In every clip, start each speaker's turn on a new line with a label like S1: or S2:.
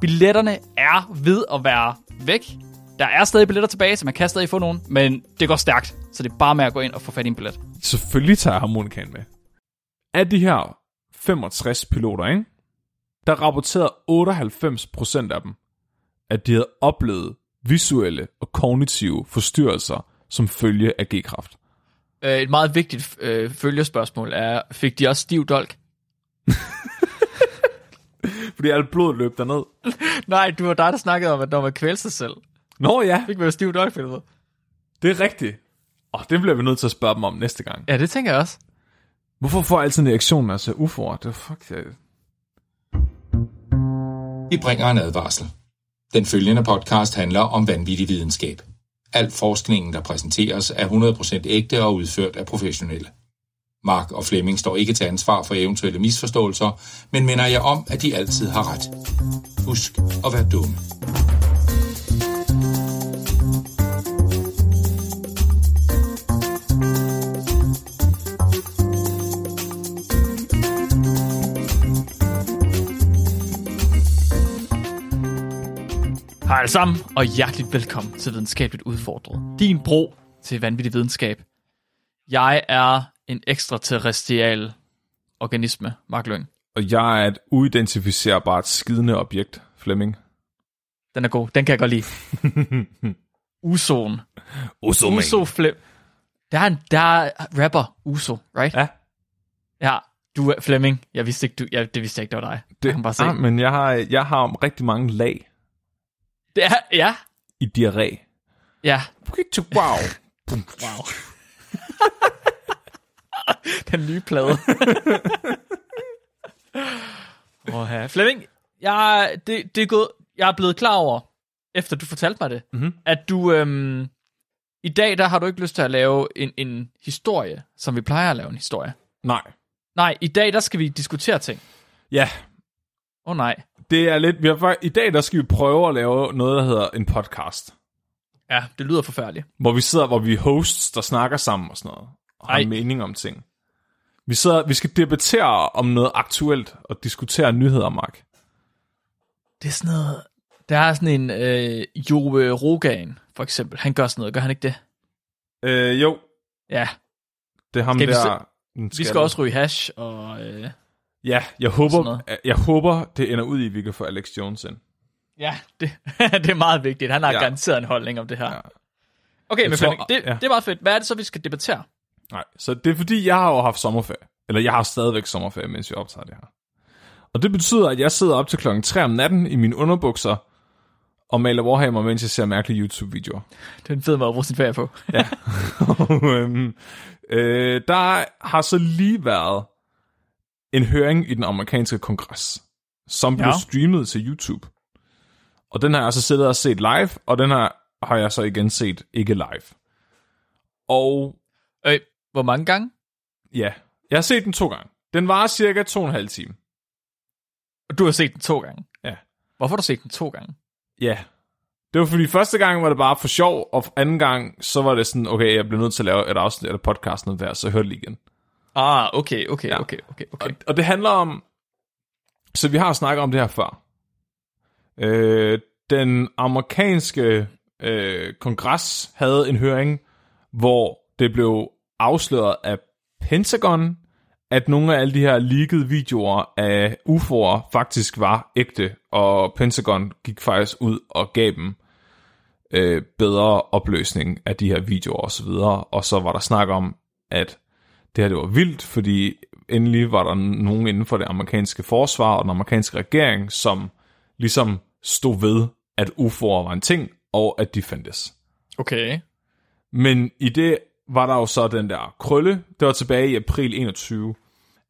S1: Billetterne er ved at være væk. Der er stadig billetter tilbage, så man kan stadig få nogen, men det går stærkt. Så det er bare med at gå ind og få fat i en billet.
S2: Selvfølgelig tager jeg harmonikaen med. Af de her 65 piloter, ikke? der rapporterede 98% af dem, at de havde oplevet visuelle og kognitive forstyrrelser som følge af G-kraft.
S1: Øh, et meget vigtigt øh, følgespørgsmål er, fik de også stiv dolk?
S2: Fordi alt blod løb derned.
S1: Nej, du var dig, der snakkede om, at når man kvælte sig selv,
S2: Nå ja,
S1: fik man jo stiv Philip.
S2: det er rigtigt. Og det bliver vi nødt til at spørge dem om næste gang.
S1: Ja, det tænker jeg også.
S2: Hvorfor får jeg altid en reaktion, når jeg ser UFO'er? Det er fuck, jeg...
S3: Vi bringer en advarsel. Den følgende podcast handler om vanvittig videnskab. Al forskningen, der præsenteres, er 100% ægte og udført af professionelle. Mark og Flemming står ikke til ansvar for eventuelle misforståelser, men minder jeg om, at de altid har ret. Husk at være dumme.
S1: Hej alle sammen, og hjerteligt velkommen til Videnskabeligt Udfordret. Din bro til vanvittig videnskab. Jeg er en ekstraterrestrial organisme, Mark Lyng.
S2: Og jeg er et uidentificerbart skidende objekt, Flemming.
S1: Den er god, den kan jeg godt lide. Usoen.
S2: Uso,
S1: Uso Flem. Der er en der er rapper, Uso, right?
S2: Ja.
S1: Ja, du er Flemming. Jeg vidste ikke, du, ja, det vidste jeg ikke, det var dig. Det, jeg kan bare se.
S2: ah, men jeg har, jeg har rigtig mange lag
S1: Det er, ja,
S2: i diarré.
S1: ja.
S2: Wow.
S1: Wow. Den nye plade. Åh, ja. Flemming, jeg, det, det er gået, jeg er blevet klar over, efter du fortalte mig det,
S2: Mhm.
S1: at du øhm, i dag, der har du ikke lyst til at lave en, en historie, som vi plejer at lave en historie.
S2: Nej.
S1: Nej, i dag, der skal vi diskutere ting.
S2: Ja,
S1: Åh oh, nej.
S2: det er lidt... Vi har, I dag der skal vi prøve at lave noget, der hedder en podcast.
S1: Ja, det lyder forfærdeligt.
S2: Hvor vi sidder, hvor vi er hosts, der snakker sammen og sådan noget. Og har
S1: Ej.
S2: mening om ting. Vi, sidder, vi skal debattere om noget aktuelt og diskutere nyheder, Mark.
S1: Det er sådan noget... Der er sådan en øh, Jove Rogan, for eksempel. Han gør sådan noget, gør han ikke det?
S2: Øh, jo,
S1: Ja,
S2: det er ham
S1: Skal vi
S2: der... den
S1: vi skal også ryge hash, og... Øh,
S2: Ja, jeg håber, jeg håber, det ender ud i, at vi kan få Alex Jones ind.
S1: Ja, det, det er meget vigtigt. Han har ja. Garanteret en holdning om det her.
S2: Ja.
S1: Okay, men
S2: tror-
S1: Flemming, det,
S2: ja.
S1: det er meget fedt. Hvad er det så, vi skal debattere?
S2: Nej, så det er fordi, jeg har jo haft sommerferie. Eller jeg har stadigvæk sommerferie, mens jeg optager det her. Og det betyder, at jeg sidder op til klokken 3 om natten i mine underbukser og maler Warhammer, mens jeg ser mærkelige YouTube-videoer.
S1: Det er en fed måde at bruge sin ferie på.
S2: Og, øhm, øh, der har så lige været en høring i den amerikanske kongres, som blev
S1: Ja.
S2: streamet til YouTube. Og den har jeg så siddet og set live, og den her har jeg så igen set ikke live. Og
S1: Øh, hvor mange gange?
S2: ja, jeg har set den to gange. Den var cirka to og en halv time.
S1: Du har set den to gange.
S2: Ja.
S1: Hvorfor har du set den to gange?
S2: Ja. Det var fordi første gang var det bare for sjov, og anden gang, så var det sådan, okay, jeg bliver nødt til at lave et afsnit af podcasten der, så hør det lige igen.
S1: Ah, okay, okay,
S2: Ja.
S1: okay, okay, okay.
S2: Og, og det handler om... Så vi har snakket om det her før. Øh, den amerikanske øh, kongres havde en høring, hvor det blev afsløret af Pentagon, at nogle af alle de her leakede videoer af UFO'er faktisk var ægte, og Pentagon gik faktisk ud og gav dem øh, bedre opløsning af de her videoer osv., og så var der snak om, at det her det var vildt, fordi endelig var der nogen inden for det amerikanske forsvar og den amerikanske regering, som ligesom stod ved, at UFO'er var en ting, og at de fandtes.
S1: Okay.
S2: Men i det var der jo så den der krølle, det var tilbage i april 21,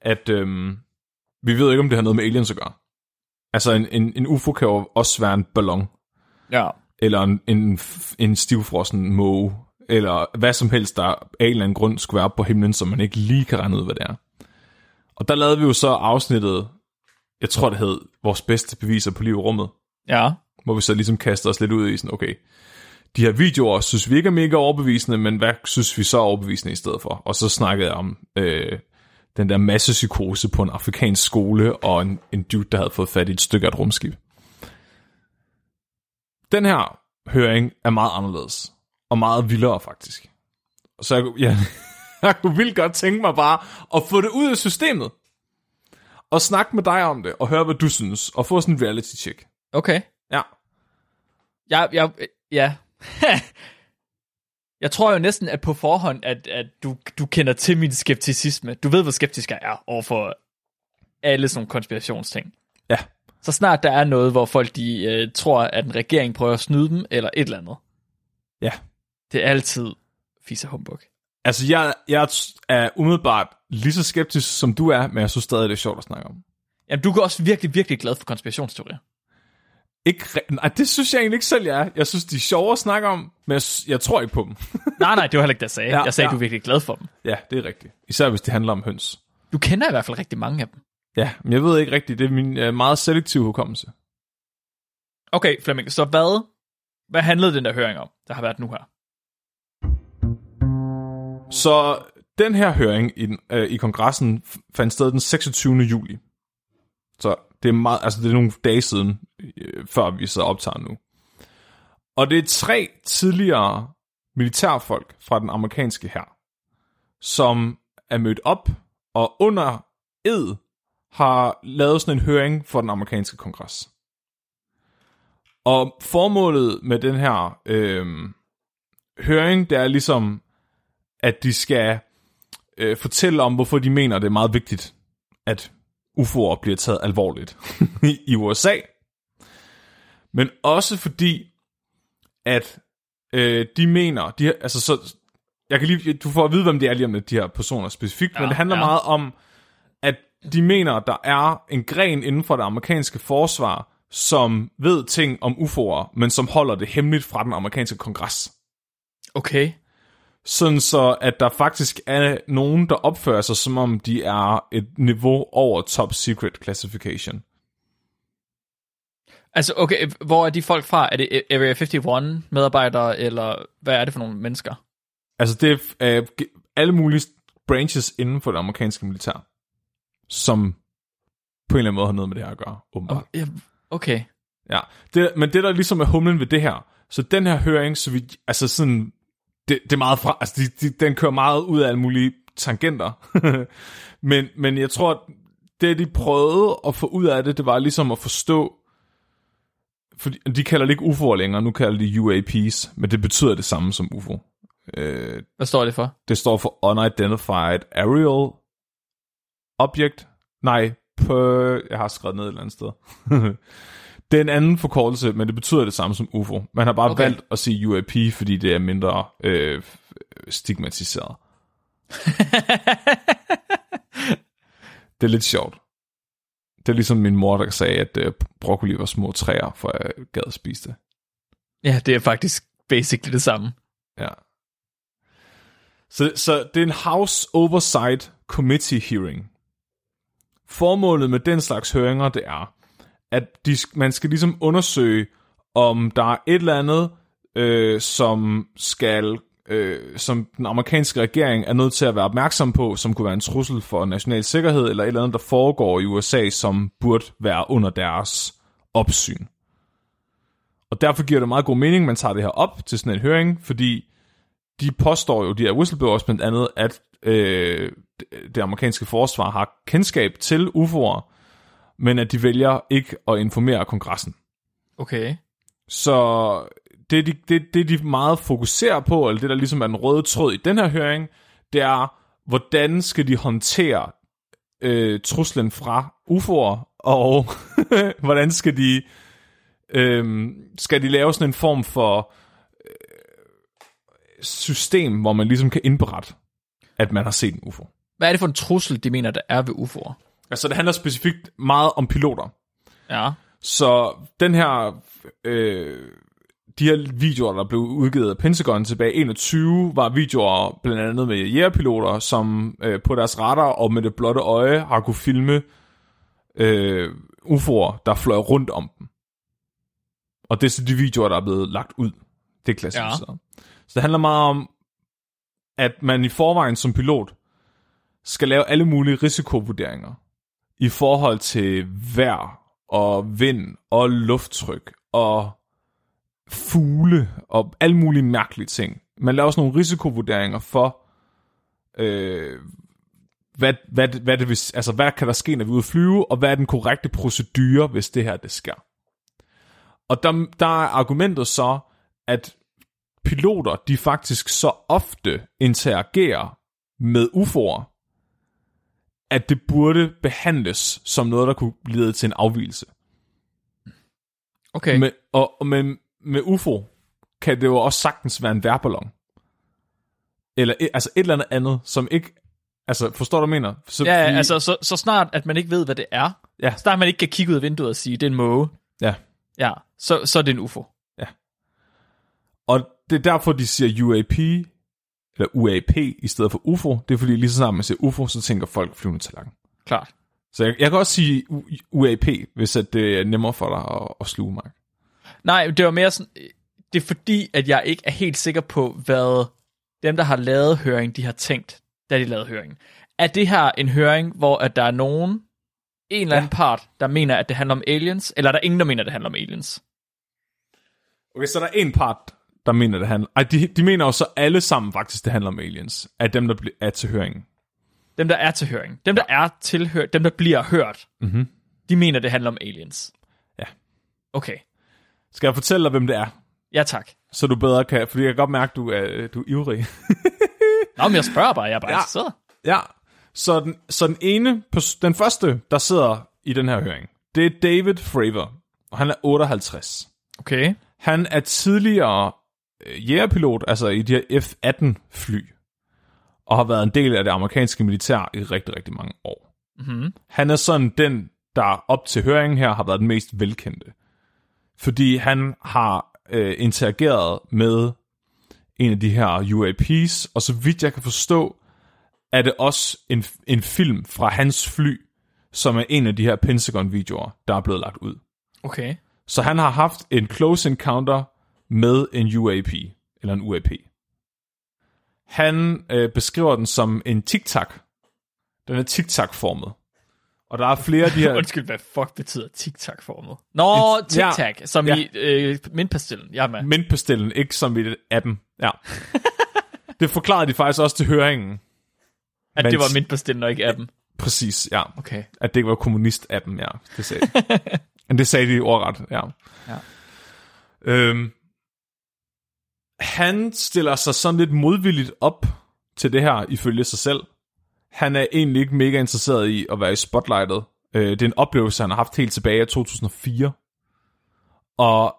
S2: at øhm, vi ved ikke, om det har noget med aliens at gøre. Altså en, en, en UFO kan jo også være en ballon.
S1: Ja.
S2: eller en, en, en stivfrossen måge, eller hvad som helst, der af en eller anden grund skulle være på himlen, som man ikke lige kan regne ud, hvad det er. Og der lavede vi jo så afsnittet, jeg tror det hed, vores bedste beviser på liv i rummet,
S1: Ja.
S2: hvor vi så ligesom kaster os lidt ud i sådan, okay, de her videoer synes vi ikke er mega overbevisende, men hvad synes vi så er overbevisende i stedet for? Og så snakkede jeg om øh, den der massepsykose på en afrikansk skole, og en, en dude, der havde fået fat i et stykke af et rumskib. Den her høring er meget anderledes, og meget vildere faktisk. Så jeg, jeg, jeg kunne vildt godt tænke mig bare at få det ud af systemet, og snakke med dig om det, og høre, hvad du synes, og få sådan en reality check.
S1: Okay.
S2: Ja.
S1: Jeg, jeg, ja. jeg tror jo næsten, at på forhånd, at, at du, du kender til min skepticisme. Du ved, hvor skeptisk jeg er overfor alle sådan nogle konspirationsting.
S2: Ja.
S1: Så snart der er noget, hvor folk de øh, tror, at en regering prøver at snyde dem, eller et eller andet.
S2: Ja.
S1: Det er altid fisse humbug.
S2: Altså, jeg, jeg er umiddelbart lige så skeptisk, som du er, men jeg synes stadig, det er sjovt at snakke om.
S1: Jamen, du er også virkelig, virkelig glad for konspirationsteorier.
S2: Ikke, nej, det synes jeg egentlig ikke selv, jeg er. Jeg synes, de er sjove at snakke om, men jeg, jeg tror ikke på dem.
S1: nej, nej, det var heller ikke det, jeg sagde.
S2: Ja,
S1: jeg sagde,
S2: ja.
S1: du er virkelig glad for dem.
S2: ja, det er rigtigt. Især hvis det handler om høns.
S1: Du kender i hvert fald rigtig mange af dem.
S2: Ja, men jeg ved ikke rigtigt. Det er min uh, meget selektive hukommelse.
S1: Okay, Flemming, så hvad, hvad handlede den der høring om, der har været nu her?
S2: Så den her høring i, øh, i kongressen fandt sted den 26. juli. Så det er, meget, altså det er nogle dage siden, øh, før vi så optager nu. Og det er tre tidligere militærfolk fra den amerikanske hær, som er mødt op og under ed har lavet sådan en høring for den amerikanske kongres. Og formålet med den her øh, høring, det er ligesom, at de skal øh, fortælle om, hvorfor de mener, det er meget vigtigt, at UFO'er bliver taget alvorligt i, USA. Men også fordi, at øh, de mener, de, altså så, jeg kan lige, du får at vide, hvem det er lige om de her personer specifikt, ja, men det handler
S1: ja.
S2: ja. meget om, at de mener, der er en gren inden for det amerikanske forsvar, som ved ting om UFO'er, men som holder det hemmeligt fra den amerikanske kongres
S1: Okay.
S2: Sådan så, at der faktisk er nogen, der opfører sig, som om de er et niveau over top secret classification.
S1: Altså, okay, hvor er de folk fra? Er det Area 51 medarbejdere, eller hvad er det for nogle mennesker?
S2: Altså, det er øh, alle mulige branches inden for det amerikanske militær, som på en eller anden måde har noget med det her at gøre, åbenbart.
S1: Ja, Okay.
S2: Ja, det, men det der ligesom er humlen ved det her, så den her høring, så vi, altså sådan, det, det er meget fra, altså de, de, den kører meget ud af alle mulige tangenter, men, men jeg tror, det de prøvede at få ud af det, det var ligesom at forstå, fordi de kalder det ikke UFO'er længere, nu kalder de UAPs, men det betyder det samme som UFO. Øh,
S1: Hvad står det for?
S2: det står for Unidentified Aerial Object. Nej, på, jeg har skrevet ned et eller andet sted. det er en anden forkortelse, men det betyder det samme som UFO. Man har bare
S1: Okay.
S2: valgt at sige UAP, fordi det er mindre øh, stigmatiseret. det er lidt sjovt. Det er ligesom min mor, der sagde, at øh, broccoli var små træer, for jeg gad at spise det.
S1: Ja, det er faktisk basically det samme.
S2: Ja. Så, så det er en House Oversight Committee hearing. Formålet med den slags høringer, det er, at de, man skal ligesom undersøge, om der er et eller andet, øh, som skal øh, som den amerikanske regering er nødt til at være opmærksom på, som kunne være en trussel for national sikkerhed, eller et eller andet, der foregår i USA, som burde være under deres opsyn. Og derfor giver det meget god mening, at man tager det her op til sådan en høring, fordi de påstår jo, de her whistleblowers blandt andet, at øh, det amerikanske forsvar har kendskab til UFO'er, men at de vælger ikke at informere kongressen.
S1: Okay.
S2: Så det, de, det, det, de meget fokuserer på, eller det, der ligesom er den røde tråd i den her høring, det er, hvordan skal de håndtere øh, truslen fra UFO'er, og hvordan skal de, øh, skal de lave sådan en form for øh, system, hvor man ligesom kan indberette, at man har set en UFO.
S1: Hvad er det for en trussel, de mener, der er ved UFO'er?
S2: Altså, det handler specifikt meget om piloter.
S1: Ja.
S2: Så den her, øh, de her videoer, der blev udgivet af Pentagon tilbage i 21, var videoer blandt andet med jægerpiloter, som øh, på deres radar og med det blotte øje har kunne filme øh, UFO'er, der fløj rundt om dem. Og det er så de videoer, der er blevet lagt ud. Det er klassificeret. Ja. Så det handler meget om, at man i forvejen som pilot skal lave alle mulige risikovurderinger i forhold til vejr og vind og lufttryk og fugle og alle mulige mærkelige ting. Man laver også nogle risikovurderinger for, øh, hvad, hvad, hvad, det vil, altså, hvad kan der ske, når vi er ude at flyve, og hvad er den korrekte procedure, hvis det her det sker. Og der, der er argumentet så, at piloter, de faktisk så ofte interagerer med UFO'er, at det burde behandles som noget, der kunne lede til en afvielse.
S1: Okay.
S2: Med, og, og med, med UFO kan det jo også sagtens være en værballon. Eller et, altså et eller andet andet, som ikke... Altså, forstår du, hvad jeg mener?
S1: Så, ja, fordi, altså så, så snart, at man ikke ved, hvad det er. Ja. Så snart man ikke kan kigge ud af vinduet og sige, det er en måge.
S2: Ja.
S1: Ja, så, så er det en UFO.
S2: Ja. Og det er derfor, de siger UAP, eller UAP i stedet for UFO. Det er fordi, lige så snart man siger UFO, så tænker folk flyvende tallerken.
S1: Klart.
S2: Så jeg, jeg kan også sige UAP, hvis at det er nemmere for dig at, at sluge mig.
S1: Nej, det var mere sådan, det er fordi, at jeg ikke er helt sikker på, hvad dem, der har lavet høring, de har tænkt, da de lavede høringen. Er det her en høring, hvor at der er nogen, en eller anden ja. part, der mener, at det handler om aliens, eller er der ingen, der mener, at det handler om aliens?
S2: Okay, så der er en part, der mener, det handler... Ej, de, de mener jo så alle sammen faktisk, det handler om aliens, af dem, der er til høringen.
S1: Dem, der er til høring. Dem, der er til hør, dem, der bliver hørt,
S2: mm-hmm.
S1: de mener, det handler om aliens.
S2: Ja.
S1: Okay.
S2: Skal jeg fortælle dig, hvem det er?
S1: Ja, tak.
S2: Så du bedre kan, fordi jeg kan godt mærke, du er, du er ivrig.
S1: Nå, men jeg spørger bare, jeg er bare ja. interesseret.
S2: Ja, så den, så den ene, den første, der sidder i den her høring, det er David Fravor, og han er 58.
S1: Okay.
S2: Han er tidligere jægerpilot, altså i de her F-18 fly, og har været en del af det amerikanske militær i rigtig, rigtig mange år.
S1: Mm-hmm.
S2: Han er sådan den, der op til høringen her har været den mest velkendte fordi han har øh, interageret med en af de her UAP's, og så vidt jeg kan forstå, er det også en, en film fra hans fly, som er en af de her Pentagon-videoer, der er blevet lagt ud.
S1: Okay.
S2: Så han har haft en close encounter med en UAP, eller en UAP. Han øh, beskriver den som en tic-tac. Den er tic-tac-formet. Og der er flere af de her...
S1: Undskyld, hvad fuck betyder tic-tac-formet? Nå, tic-tac, ja, som ja. i øh, mintpastillen. Jeg er med.
S2: Mintpastillen, ikke som i appen. Ja. det forklarede de faktisk også til høringen.
S1: At mens... det var mintpastillen og ikke appen?
S2: Præcis, ja.
S1: Okay.
S2: At det ikke var kommunist-appen, ja. Det sagde de. Men det sagde de ordret, ja.
S1: ja.
S2: Øhm, han stiller sig sådan lidt modvilligt op til det her, ifølge sig selv han er egentlig ikke mega interesseret i at være i spotlightet. Øh, det er en oplevelse, han har haft helt tilbage i 2004. Og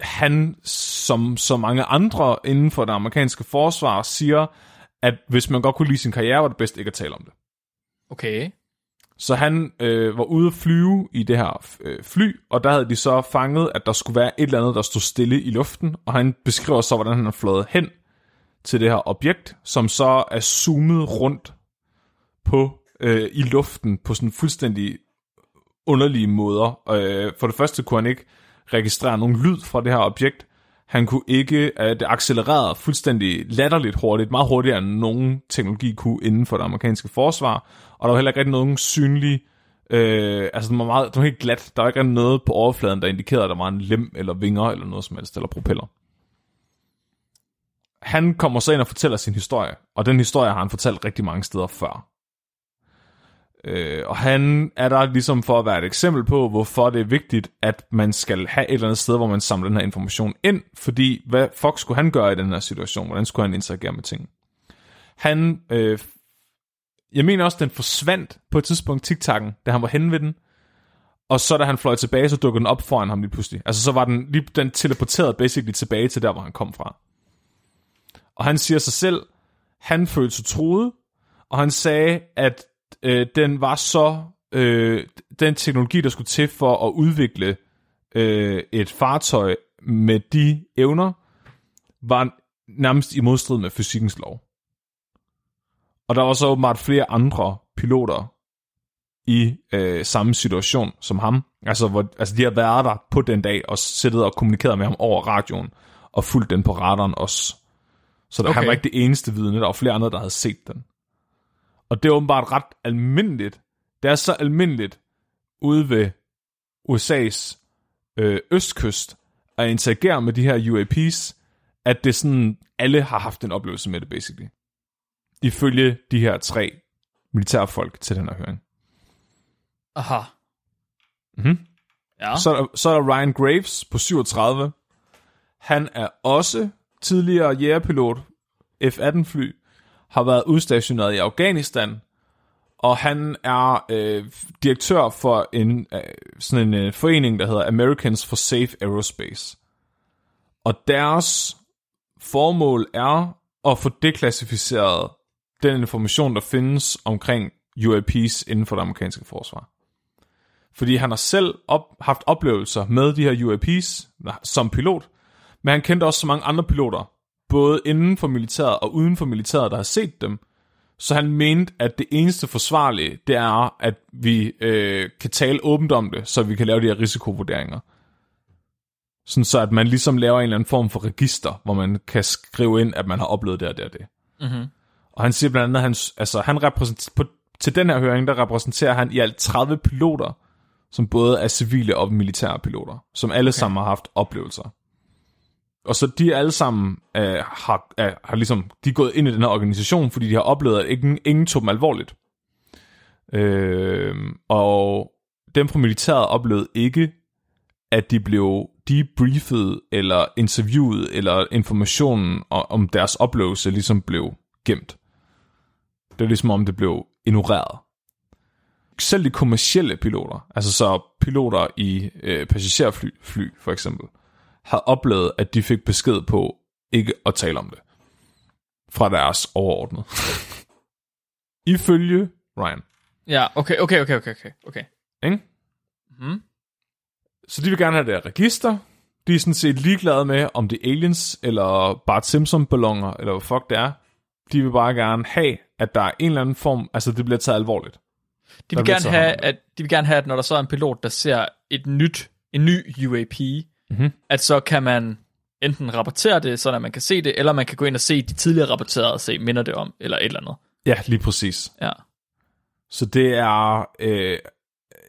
S2: han, som så mange andre inden for det amerikanske forsvar, siger, at hvis man godt kunne lide sin karriere, var det bedst ikke at tale om det.
S1: Okay.
S2: Så han øh, var ude at flyve i det her øh, fly, og der havde de så fanget, at der skulle være et eller andet, der stod stille i luften, og han beskriver så, hvordan han er fløjet hen til det her objekt, som så er zoomet rundt på øh, i luften på sådan fuldstændig underlige måder. Øh, for det første kunne han ikke registrere nogen lyd fra det her objekt. Han kunne ikke, øh, det accelererede fuldstændig latterligt hurtigt, meget hurtigere end nogen teknologi kunne inden for det amerikanske forsvar, og der var heller ikke rigtig nogen synlig, øh, altså den var, meget, den var helt glat, der var ikke noget på overfladen, der indikerede, at der var en lem eller vinger eller noget som helst, eller propeller. Han kommer så ind og fortæller sin historie, og den historie har han fortalt rigtig mange steder før. Øh, og han er der ligesom for at være et eksempel på, hvorfor det er vigtigt, at man skal have et eller andet sted, hvor man samler den her information ind, fordi hvad fuck skulle han gøre i den her situation? Hvordan skulle han interagere med ting? Han, øh, jeg mener også, den forsvandt på et tidspunkt, TikTok'en, da han var henne ved den, og så da han fløj tilbage, så dukkede den op foran ham lige pludselig. Altså så var den, lige, den teleporteret basically tilbage til der, hvor han kom fra. Og han siger sig selv, han følte sig truet, og han sagde, at øh, den var så øh, den teknologi, der skulle til for at udvikle øh, et fartøj med de evner var nærmest i modstrid med fysikkens lov. Og der var så åbenbart flere andre piloter i øh, samme situation som ham. Altså, hvor, altså de har været der på den dag og siddet og kommunikeret med ham over radioen og fulgt den på radaren også. Så der, okay. han var ikke det eneste vidne, der var flere andre, der havde set den. Og det er åbenbart ret almindeligt. Det er så almindeligt ude ved USA's øh, østkyst at interagere med de her UAP's, at det sådan, alle har haft en oplevelse med det, basically. Ifølge de her tre militærfolk til den her høring.
S1: Aha.
S2: Mm-hmm.
S1: Ja.
S2: Så, er der, så er der Ryan Graves på 37. Han er også tidligere jægerpilot, F-18-fly, har været udstationeret i Afghanistan, og han er øh, direktør for en øh, sådan en øh, forening, der hedder Americans for Safe Aerospace. Og deres formål er at få deklassificeret den information, der findes omkring UAP's inden for det amerikanske forsvar. Fordi han har selv op, haft oplevelser med de her UAP's som pilot, men han kendte også så mange andre piloter, både inden for militæret og uden for militæret, der har set dem. Så han mente, at det eneste forsvarlige, det er, at vi øh, kan tale åbent om det, så vi kan lave de her risikovurderinger. Sådan så, at man ligesom laver en eller anden form for register, hvor man kan skrive ind, at man har oplevet det og det og det.
S1: Mm-hmm.
S2: Og han siger blandt andet, at han, altså, han repræsenterer, på, til den her høring, der repræsenterer han i alt 30 piloter, som både er civile og militære piloter, som alle okay. sammen har haft oplevelser. Og så de alle sammen øh, har, øh, har ligesom, de er gået ind i den her organisation, fordi de har oplevet, at ingen, ingen tog dem alvorligt. Øh, og dem fra militæret oplevede ikke, at de blev debriefet, eller interviewet, eller informationen om deres oplevelse ligesom blev gemt. Det er ligesom om det blev ignoreret. Selv de kommercielle piloter, altså så piloter i øh, passagerfly fly, for eksempel, har oplevet, at de fik besked på ikke at tale om det. Fra deres overordnede. Ifølge Ryan.
S1: Ja, okay, okay, okay, okay, okay. okay.
S2: Ikke?
S1: Mm.
S2: Så de vil gerne have det her register. De er sådan set ligeglade med, om det er aliens, eller Bart Simpson-balloner, eller hvad fuck det er. De vil bare gerne have, at der er en eller anden form, altså det bliver taget alvorligt.
S1: De vil, gerne have, at, de vil gerne have, at når der så er en pilot, der ser et nyt, en ny UAP,
S2: mm-hmm.
S1: at så kan man enten rapportere det, så man kan se det, eller man kan gå ind og se de tidligere rapporterede og se, minder det om, eller et eller andet.
S2: Ja, lige præcis.
S1: Ja.
S2: Så det er, øh,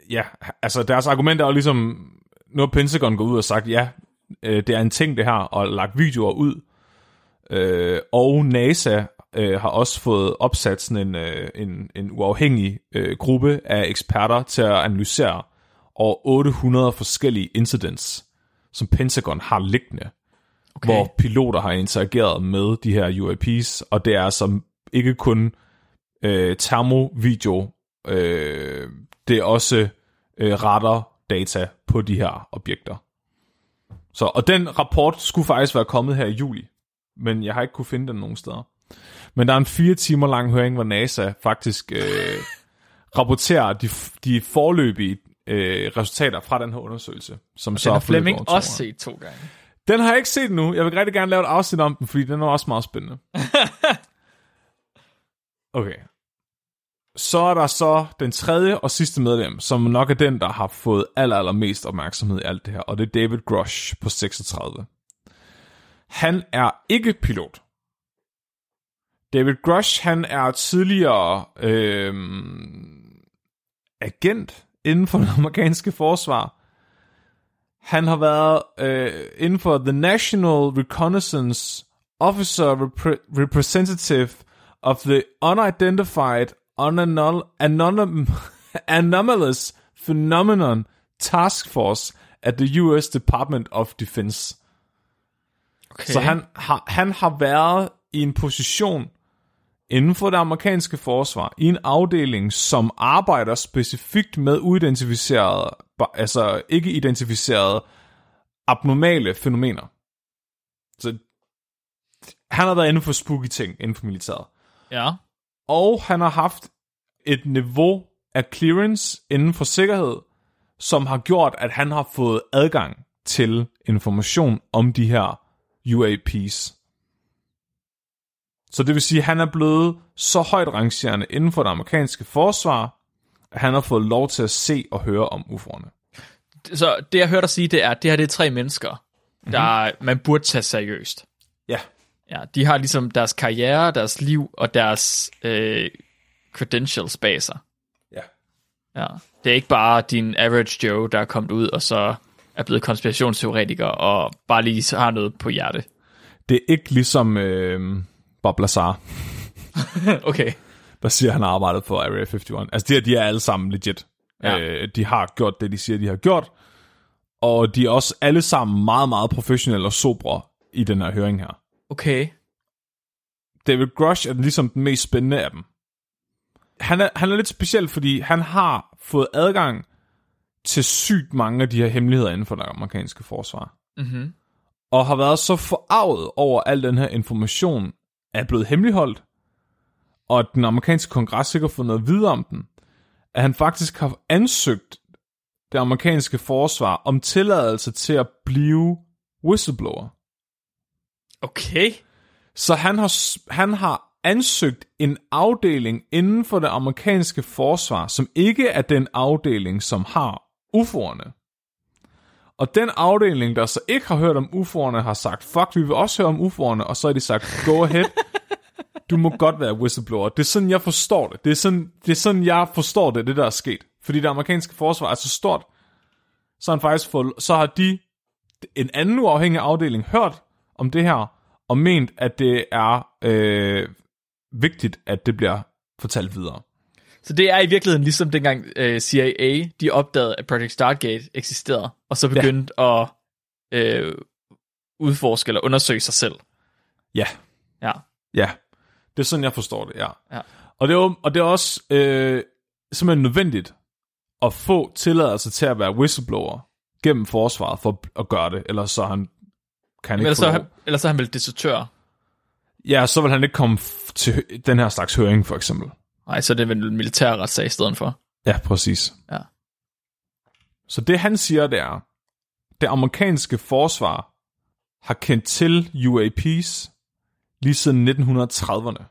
S2: ja, altså deres argument er jo ligesom, nu har Pentagon gået ud og sagt, ja, øh, det er en ting det her, og lagt videoer ud, øh, og NASA øh, har også fået opsat sådan en, øh, en, en uafhængig øh, gruppe af eksperter til at analysere over 800 forskellige incidents, som Pentagon har liggende, okay. hvor piloter har interageret med de her UAP's, og det er som ikke kun øh, termovideo, øh, det er også øh, radar data på de her objekter. Så, og den rapport skulle faktisk være kommet her i juli, men jeg har ikke kunne finde den nogen steder. Men der er en fire timer lang høring, hvor NASA faktisk øh, rapporterer de, de forløbige øh, resultater fra den her undersøgelse. Som
S1: og
S2: så
S1: den har Flemming også set to gange.
S2: Den har jeg ikke set nu. Jeg vil rigtig gerne lave et afsnit om den, fordi den er også meget spændende. okay. Så er der så den tredje og sidste medlem, som nok er den, der har fået aller, aller mest opmærksomhed i alt det her, og det er David Grosh på 36. Han er ikke pilot. David Grosh, han er tidligere øh, agent inden for det amerikanske forsvar. Han har været øh, inden for The National Reconnaissance Officer Repre- Representative of the Unidentified Unanon- Anonym- Anomalous Phenomenon Task Force at the US Department of Defense.
S1: Okay.
S2: Så han har, han har været i en position inden for det amerikanske forsvar, i en afdeling, som arbejder specifikt med uidentificerede, altså ikke identificerede abnormale fænomener. Så han har været inden for spooky ting inden for militæret.
S1: Ja.
S2: Og han har haft et niveau af clearance inden for sikkerhed, som har gjort, at han har fået adgang til information om de her UAPs. Så det vil sige, at han er blevet så højt rangerende inden for det amerikanske forsvar, at han har fået lov til at se og høre om UFO'erne.
S1: Så det, jeg hørte dig sige, det er, at det her det er tre mennesker, der mm-hmm. man burde tage seriøst.
S2: Ja.
S1: Ja, de har ligesom deres karriere, deres liv og deres øh, credentials bag sig.
S2: Ja.
S1: Ja. Det er ikke bare din average Joe, der er kommet ud og så er blevet konspirationsteoretiker og bare lige har noget på hjerte.
S2: Det er ikke ligesom øh, Bob Lazar,
S1: okay.
S2: der siger, at han har arbejdet på Area 51. Altså de her, de er alle sammen legit.
S1: Ja.
S2: Øh, de har gjort det, de siger, de har gjort. Og de er også alle sammen meget, meget professionelle og sobre i den her høring her.
S1: Okay.
S2: David Grush er ligesom den mest spændende af dem. Han er, han er lidt speciel, fordi han har fået adgang til sygt mange af de her hemmeligheder inden for det amerikanske forsvar.
S1: Mm-hmm.
S2: Og har været så forarvet over al den her information er blevet hemmeligholdt, og at den amerikanske kongres ikke har fået noget videre om den, at han faktisk har ansøgt det amerikanske forsvar om tilladelse til at blive whistleblower.
S1: Okay.
S2: Så han har, han har ansøgt en afdeling inden for det amerikanske forsvar, som ikke er den afdeling, som har UFO'erne. Og den afdeling, der så ikke har hørt om UFO'erne, har sagt, fuck, vi vil også høre om UFO'erne, og så har de sagt, go ahead, du må godt være whistleblower. Det er sådan, jeg forstår det. Det er sådan, det er sådan jeg forstår det, det der er sket. Fordi det amerikanske forsvar er så stort, så har, han faktisk fået, så har de, en anden uafhængig afdeling, hørt om det her, og ment, at det er øh, vigtigt, at det bliver fortalt videre.
S1: Så det er i virkeligheden ligesom dengang øh, CIA, de opdagede, at Project Stargate eksisterede, og så begyndte ja. at øh, udforske eller undersøge sig selv.
S2: Ja,
S1: Ja.
S2: ja. Det er sådan, jeg forstår det, ja.
S1: Ja.
S2: Og det er, og det er også øh, simpelthen nødvendigt at få tilladelse til at være whistleblower gennem forsvaret for at gøre det, ellers så han kan ikke
S1: Ellers,
S2: få
S1: så, er han- ellers så er han vel desertør.
S2: Ja, så vil han ikke komme til den her slags høring, for eksempel.
S1: Nej, så er det vel en militær retssag i stedet for.
S2: Ja, præcis.
S1: Ja.
S2: Så det han siger, det er, det amerikanske forsvar har kendt til UAPs lige siden 1930'erne.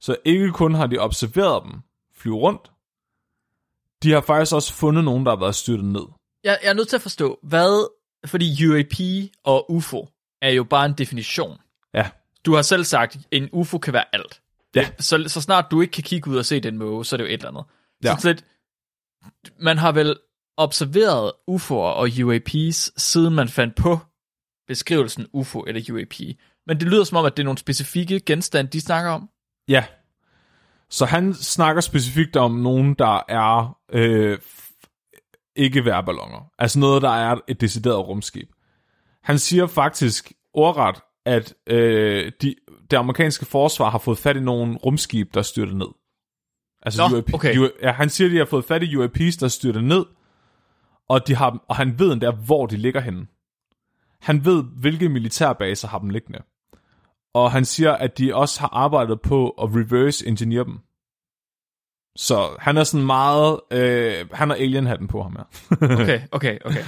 S2: Så ikke kun har de observeret dem flyve rundt, de har faktisk også fundet nogen, der har været styrtet ned.
S1: Jeg, jeg er nødt til at forstå, hvad... Fordi UAP og UFO er jo bare en definition.
S2: Ja,
S1: Du har selv sagt, at en UFO kan være alt.
S2: Ja.
S1: Så, så snart du ikke kan kigge ud og se den måge, så er det jo et eller andet.
S2: Ja.
S1: Så lidt, man har vel observeret UFO'er og UAPs, siden man fandt på beskrivelsen UFO eller UAP. Men det lyder som om, at det er nogle specifikke genstande, de snakker om.
S2: Ja. Så han snakker specifikt om nogen, der er øh, ikke værballoner. Altså noget, der er et decideret rumskib. Han siger faktisk ordret, at øh, de, det amerikanske forsvar har fået fat i nogle rumskib, der styrter ned. Altså
S1: Nå,
S2: UAP,
S1: okay.
S2: U, ja, han siger, de har fået fat i UAPs, der styrter ned, og, de har, og han ved endda, hvor de ligger henne. Han ved, hvilke militærbaser har dem liggende. Og han siger, at de også har arbejdet på at reverse engineer dem. Så han er sådan meget... Øh, han har alien-hatten på ham her.
S1: Okay, okay, okay.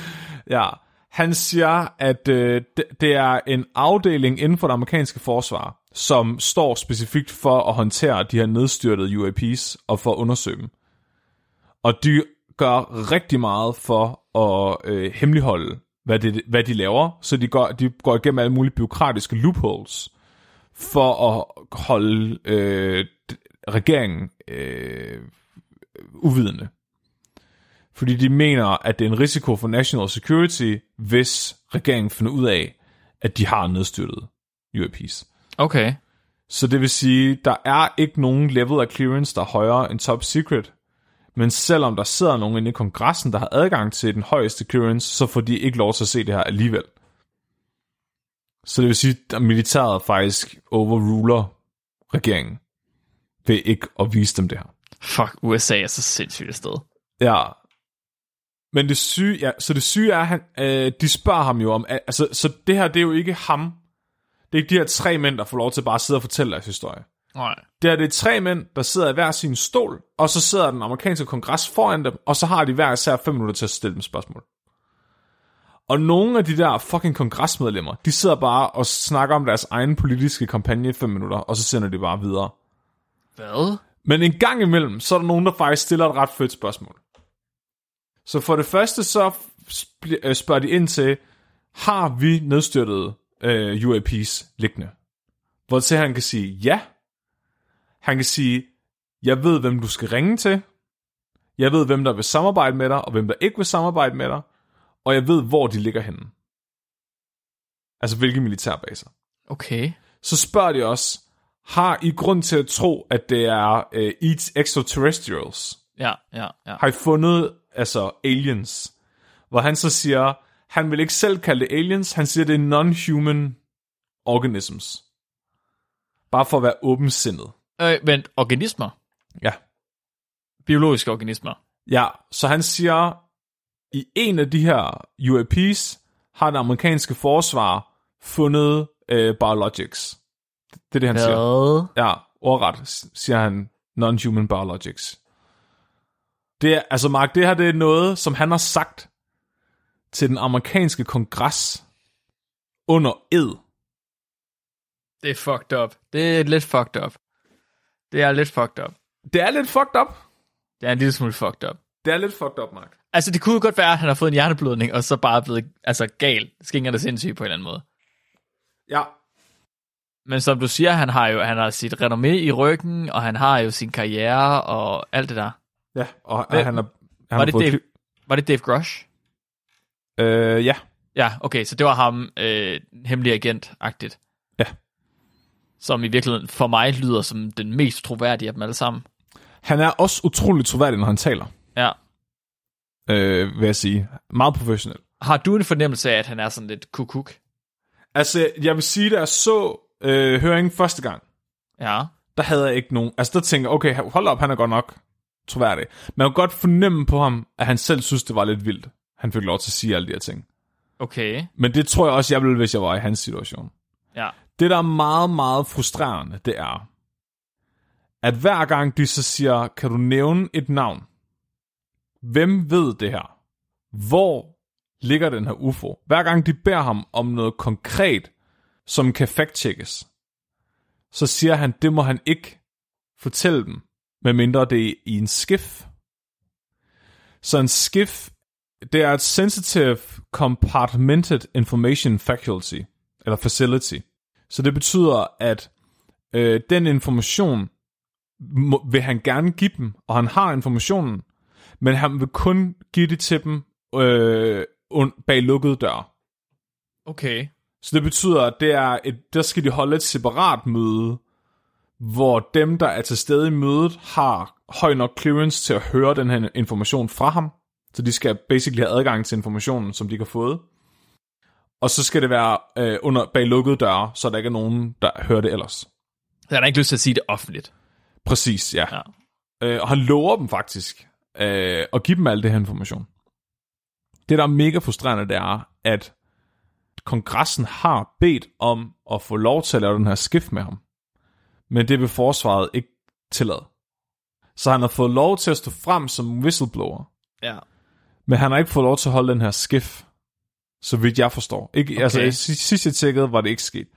S2: ja. Han siger, at øh, det, det er en afdeling inden for det amerikanske forsvar, som står specifikt for at håndtere de her nedstyrtede UAPs og for at undersøge dem. Og de gør rigtig meget for at øh, hemmeligholde, hvad, det, hvad de laver, så de går, de går igennem alle mulige byråkratiske loopholes for at holde øh, regeringen øh, uvidende. Fordi de mener, at det er en risiko for national security, hvis regeringen finder ud af, at de har nedstyrtet UAPs.
S1: Okay.
S2: Så det vil sige, der er ikke nogen level af clearance, der er højere end top secret. Men selvom der sidder nogen inde i kongressen, der har adgang til den højeste clearance, så får de ikke lov til at se det her alligevel. Så det vil sige, at militæret faktisk overruler regeringen ved ikke at vise dem det her.
S1: Fuck, USA er så sindssygt et sted.
S2: Ja. Men det syge, ja, så det syge er, at han, øh, de spørger ham jo om, altså, så det her, det er jo ikke ham. Det er ikke de her tre mænd, der får lov til bare at sidde og fortælle deres historie.
S1: Nej.
S2: Det er det tre mænd, der sidder i hver sin stol, og så sidder den amerikanske kongres foran dem, og så har de hver især fem minutter til at stille dem spørgsmål. Og nogle af de der fucking kongresmedlemmer, de sidder bare og snakker om deres egen politiske kampagne i fem minutter, og så sender de bare videre.
S1: Hvad?
S2: Men en gang imellem, så er der nogen, der faktisk stiller et ret fedt spørgsmål. Så for det første, så øh, spørger de ind til, har vi nedstyrtet øh, UAP's liggende? Hvor til han kan sige ja. Han kan sige, jeg ved, hvem du skal ringe til. Jeg ved, hvem der vil samarbejde med dig, og hvem der ikke vil samarbejde med dig. Og jeg ved, hvor de ligger henne. Altså, hvilke militærbaser.
S1: Okay.
S2: Så spørger de også, har I grund til at tro, at det er øh, extraterrestrials?
S1: Ja, ja, ja.
S2: Har I fundet, altså, aliens? Hvor han så siger, han vil ikke selv kalde det aliens, han siger, det er non-human organisms. Bare for at være åbensindet.
S1: Øh, vent, organismer?
S2: Ja.
S1: Biologiske organismer?
S2: Ja, så han siger, i en af de her UAP's har det amerikanske forsvar fundet øh, biologics. Det er det, han siger.
S1: Hvad?
S2: Ja, ordret siger han non-human biologics. Det er, altså Mark, det her det er noget, som han har sagt til den amerikanske kongres under ed.
S1: Det er fucked up. Det er lidt fucked up. Det er lidt fucked up.
S2: Det er lidt fucked up.
S1: Det er en lille smule fucked up.
S2: Det er lidt fucked up, Mark.
S1: Altså, det kunne jo godt være, at han har fået en hjerneblødning, og så bare blevet altså, gal. Skingerne sindssyg på en eller anden måde.
S2: Ja,
S1: Men som du siger, han har jo han har sit renommé i ryggen, og han har jo sin karriere og alt det der.
S2: ja, og
S1: Hvad-
S2: han har, han
S1: Var
S2: har
S1: det,
S2: fået...
S1: Dave, var det Dave Grush?
S2: Øh, ja,
S1: Ja, okay, så det var ham, øh, hemmelig agent-agtigt.
S2: Ja.
S1: Som i virkeligheden for mig lyder som den mest troværdige af dem alle sammen.
S2: han er også utrolig troværdig, når han taler,
S1: Ja.
S2: øh, vil jeg sige. Meget professionel.
S1: Har du en fornemmelse af, at han er sådan lidt kukuk?
S2: Altså, jeg vil sige, da jeg så øh, høringen første gang,
S1: Ja.
S2: der havde jeg ikke nogen... Altså, der tænker okay, hold op, han er godt nok troværdig. Man kunne godt fornemme på ham, at han selv synes, det var lidt vildt. Han fik lov til at sige alle de her ting.
S1: Okay.
S2: Men det tror jeg også, jeg ville, hvis jeg var i hans situation.
S1: Ja.
S2: Det, der er meget, meget frustrerende, det er, at hver gang de så siger, kan du nævne et navn? Hvem ved det her? Hvor ligger den her UFO? Hver gang de beder ham om noget konkret, som kan fact-checkes, så siger han, det må han ikke fortælle dem, medmindre det er i en skiff. Så en skiff, det er et sensitive compartmented information faculty, eller facility. Så det betyder, at øh, den information må, vil han gerne give dem, og han har informationen, men han vil kun give det til dem øh, und, bag lukkede døre.
S1: Okay.
S2: Så det betyder, at det er et, der skal de holde et separat møde, hvor dem, der er til stede i mødet, har høj nok clearance til at høre den her information fra ham. Så de skal basically have adgang til informationen, som de har fået. Og så skal det være øh, under bag lukkede døre, så der ikke er nogen, der hører det ellers.
S1: Så han har ikke lyst til at sige det offentligt.
S2: Præcis, ja.
S1: Ja.
S2: Øh, og han lover dem faktisk øh, at give dem al det her information. Det, der er mega frustrerende, det er, at kongressen har bedt om at få lov til at lave den her skift med ham. Men det vil forsvaret ikke tillade. Så han har fået lov til at stå frem som whistleblower,
S1: Ja.
S2: Men han har ikke fået lov til at holde den her skift, så vidt jeg forstår. Ikke, okay. Altså, si- sidst jeg tjekkede, var det ikke sket.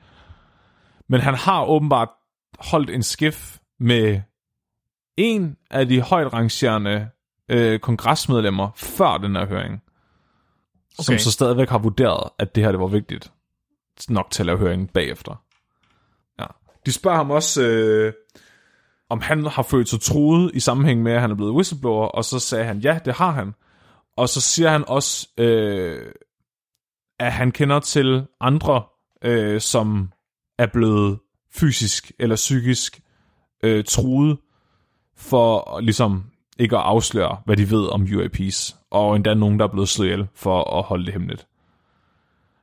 S2: Men han har åbenbart holdt en skift med en af de højt rangerende øh, kongresmedlemmer før den her høring. Okay. Som så stadigvæk har vurderet, at det her det var vigtigt nok til at lave høringen bagefter. Ja. De spørger ham også, øh, om han har følt sig truet i sammenhæng med, at han er blevet whistleblower, og så sagde han, ja, det har han. Og så siger han også, øh, at han kender til andre, øh, som er blevet fysisk eller psykisk øh, truet for ligesom ikke at afsløre, hvad de ved om UAPs, og endda nogen, der er blevet slået ihjel for at holde det hemmeligt.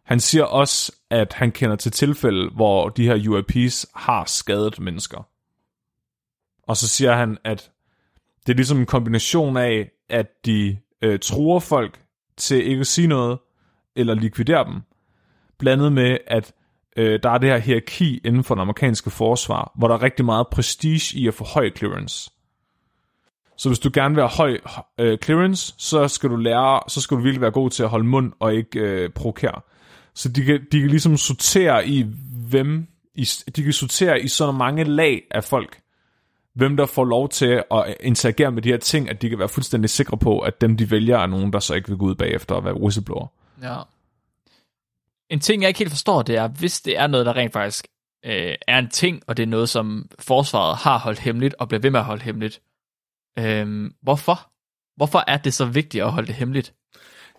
S2: Han siger også, at han kender til tilfælde, hvor de her UAPs har skadet mennesker. Og så siger han, at det er ligesom en kombination af, at de øh, truer folk til ikke at sige noget, eller likvidere dem, blandet med, at øh, der er det her hierarki inden for den amerikanske forsvar, hvor der er rigtig meget prestige i at få høj clearance. Så hvis du gerne vil have høj øh, clearance, så skal du lære, så skal du virkelig være god til at holde mund og ikke øh, provokere. Så de kan, de kan ligesom sortere i, hvem, i, de kan sortere i så mange lag af folk, hvem der får lov til at interagere med de her ting, at de kan være fuldstændig sikre på, at dem de vælger er nogen, der så ikke vil gå ud bagefter og være whistleblower.
S1: Ja. En ting, jeg ikke helt forstår, det er, hvis det er noget, der rent faktisk øh, er en ting, og det er noget, som forsvaret har holdt hemmeligt, og bliver ved med at holde hemmeligt. Øh, hvorfor? Hvorfor er det så vigtigt at holde det hemmeligt?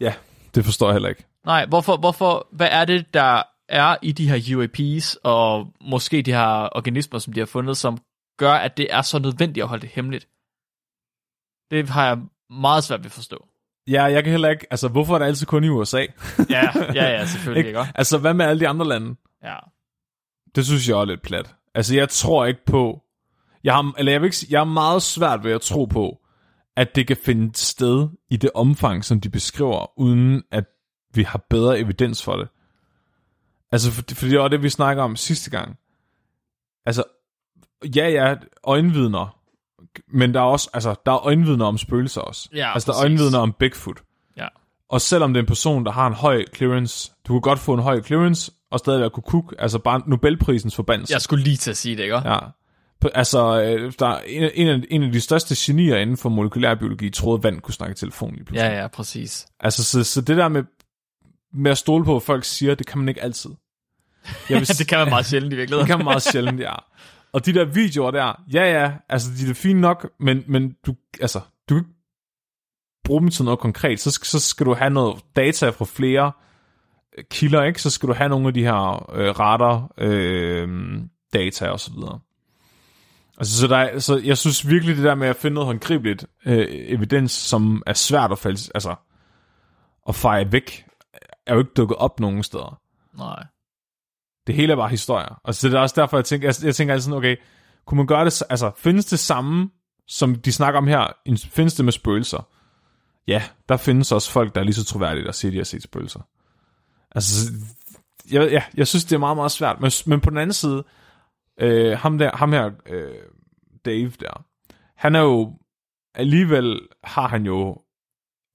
S2: Ja, det forstår jeg heller ikke.
S1: Nej, hvorfor, hvorfor, hvad er det, der er i de her UAPs, og måske de her organismer, som de har fundet, som gør, at det er så nødvendigt at holde det hemmeligt? Det har jeg meget svært ved at forstå.
S2: Ja, jeg kan heller ikke, altså hvorfor er det altid kun i USA?
S1: Ja, ja, ja, selvfølgelig ikke. ikke?
S2: Altså hvad med alle de andre lande?
S1: Ja.
S2: Det synes jeg er lidt plat. Altså jeg tror ikke på, jeg har, eller jeg, vil ikke, jeg er meget svært ved at tro på, at det kan finde sted i det omfang, som de beskriver, uden at vi har bedre evidens for det. Altså, for, for det var det, vi snakker om sidste gang. Altså, ja, ja, øjenvidner, men der er også, altså, der er øjenvidner om spøgelser også.
S1: Ja,
S2: altså, der er
S1: præcis.
S2: øjenvidner om Bigfoot.
S1: Ja.
S2: Og selvom det er en person, der har en høj clearance, du kan godt få en høj clearance, og stadig være kukuk, altså bare Nobelprisens forbandelse.
S1: Jeg skulle lige til at sige det, ikke?
S2: Ja. Altså, øh, der er en, en, af, en af de største genier inden for molekylærbiologi troede, vand kunne snakke i telefon lige pludselig.
S1: Ja, ja, præcis.
S2: Altså, så, så det der med, med at stole på, hvad folk siger, det kan man ikke altid. Jeg vil,
S1: det kan man meget sjældent i
S2: det
S1: virkeligheden.
S2: kan man meget sjældent, ja. Og de der videoer der, ja ja, altså de er fine nok, men, men du, altså, du kan ikke bruge dem til noget konkret. Så, så skal du have noget data fra flere øh, kilder, ikke? Så skal du have nogle af de her øh, radar øh, data og så videre. Altså, så, der så jeg synes virkelig, det der med at finde noget håndgribeligt øh, evidens, som er svært at, falde, altså, at feje væk, er jo ikke dukket op nogen steder.
S1: Nej.
S2: Det hele er bare historier. Og så det er også derfor, jeg tænker, jeg, jeg tænker altid sådan, okay, kunne man gøre det, altså findes det samme, som de snakker om her, en- findes det med spøgelser? Ja, der findes også folk, der er lige så troværdige, der siger, de har set spøgelser. Altså, jeg, ja, jeg synes, det er meget, meget svært. Men, men på den anden side, øh, ham, der, ham her, øh, Dave der, han er jo, alligevel har han jo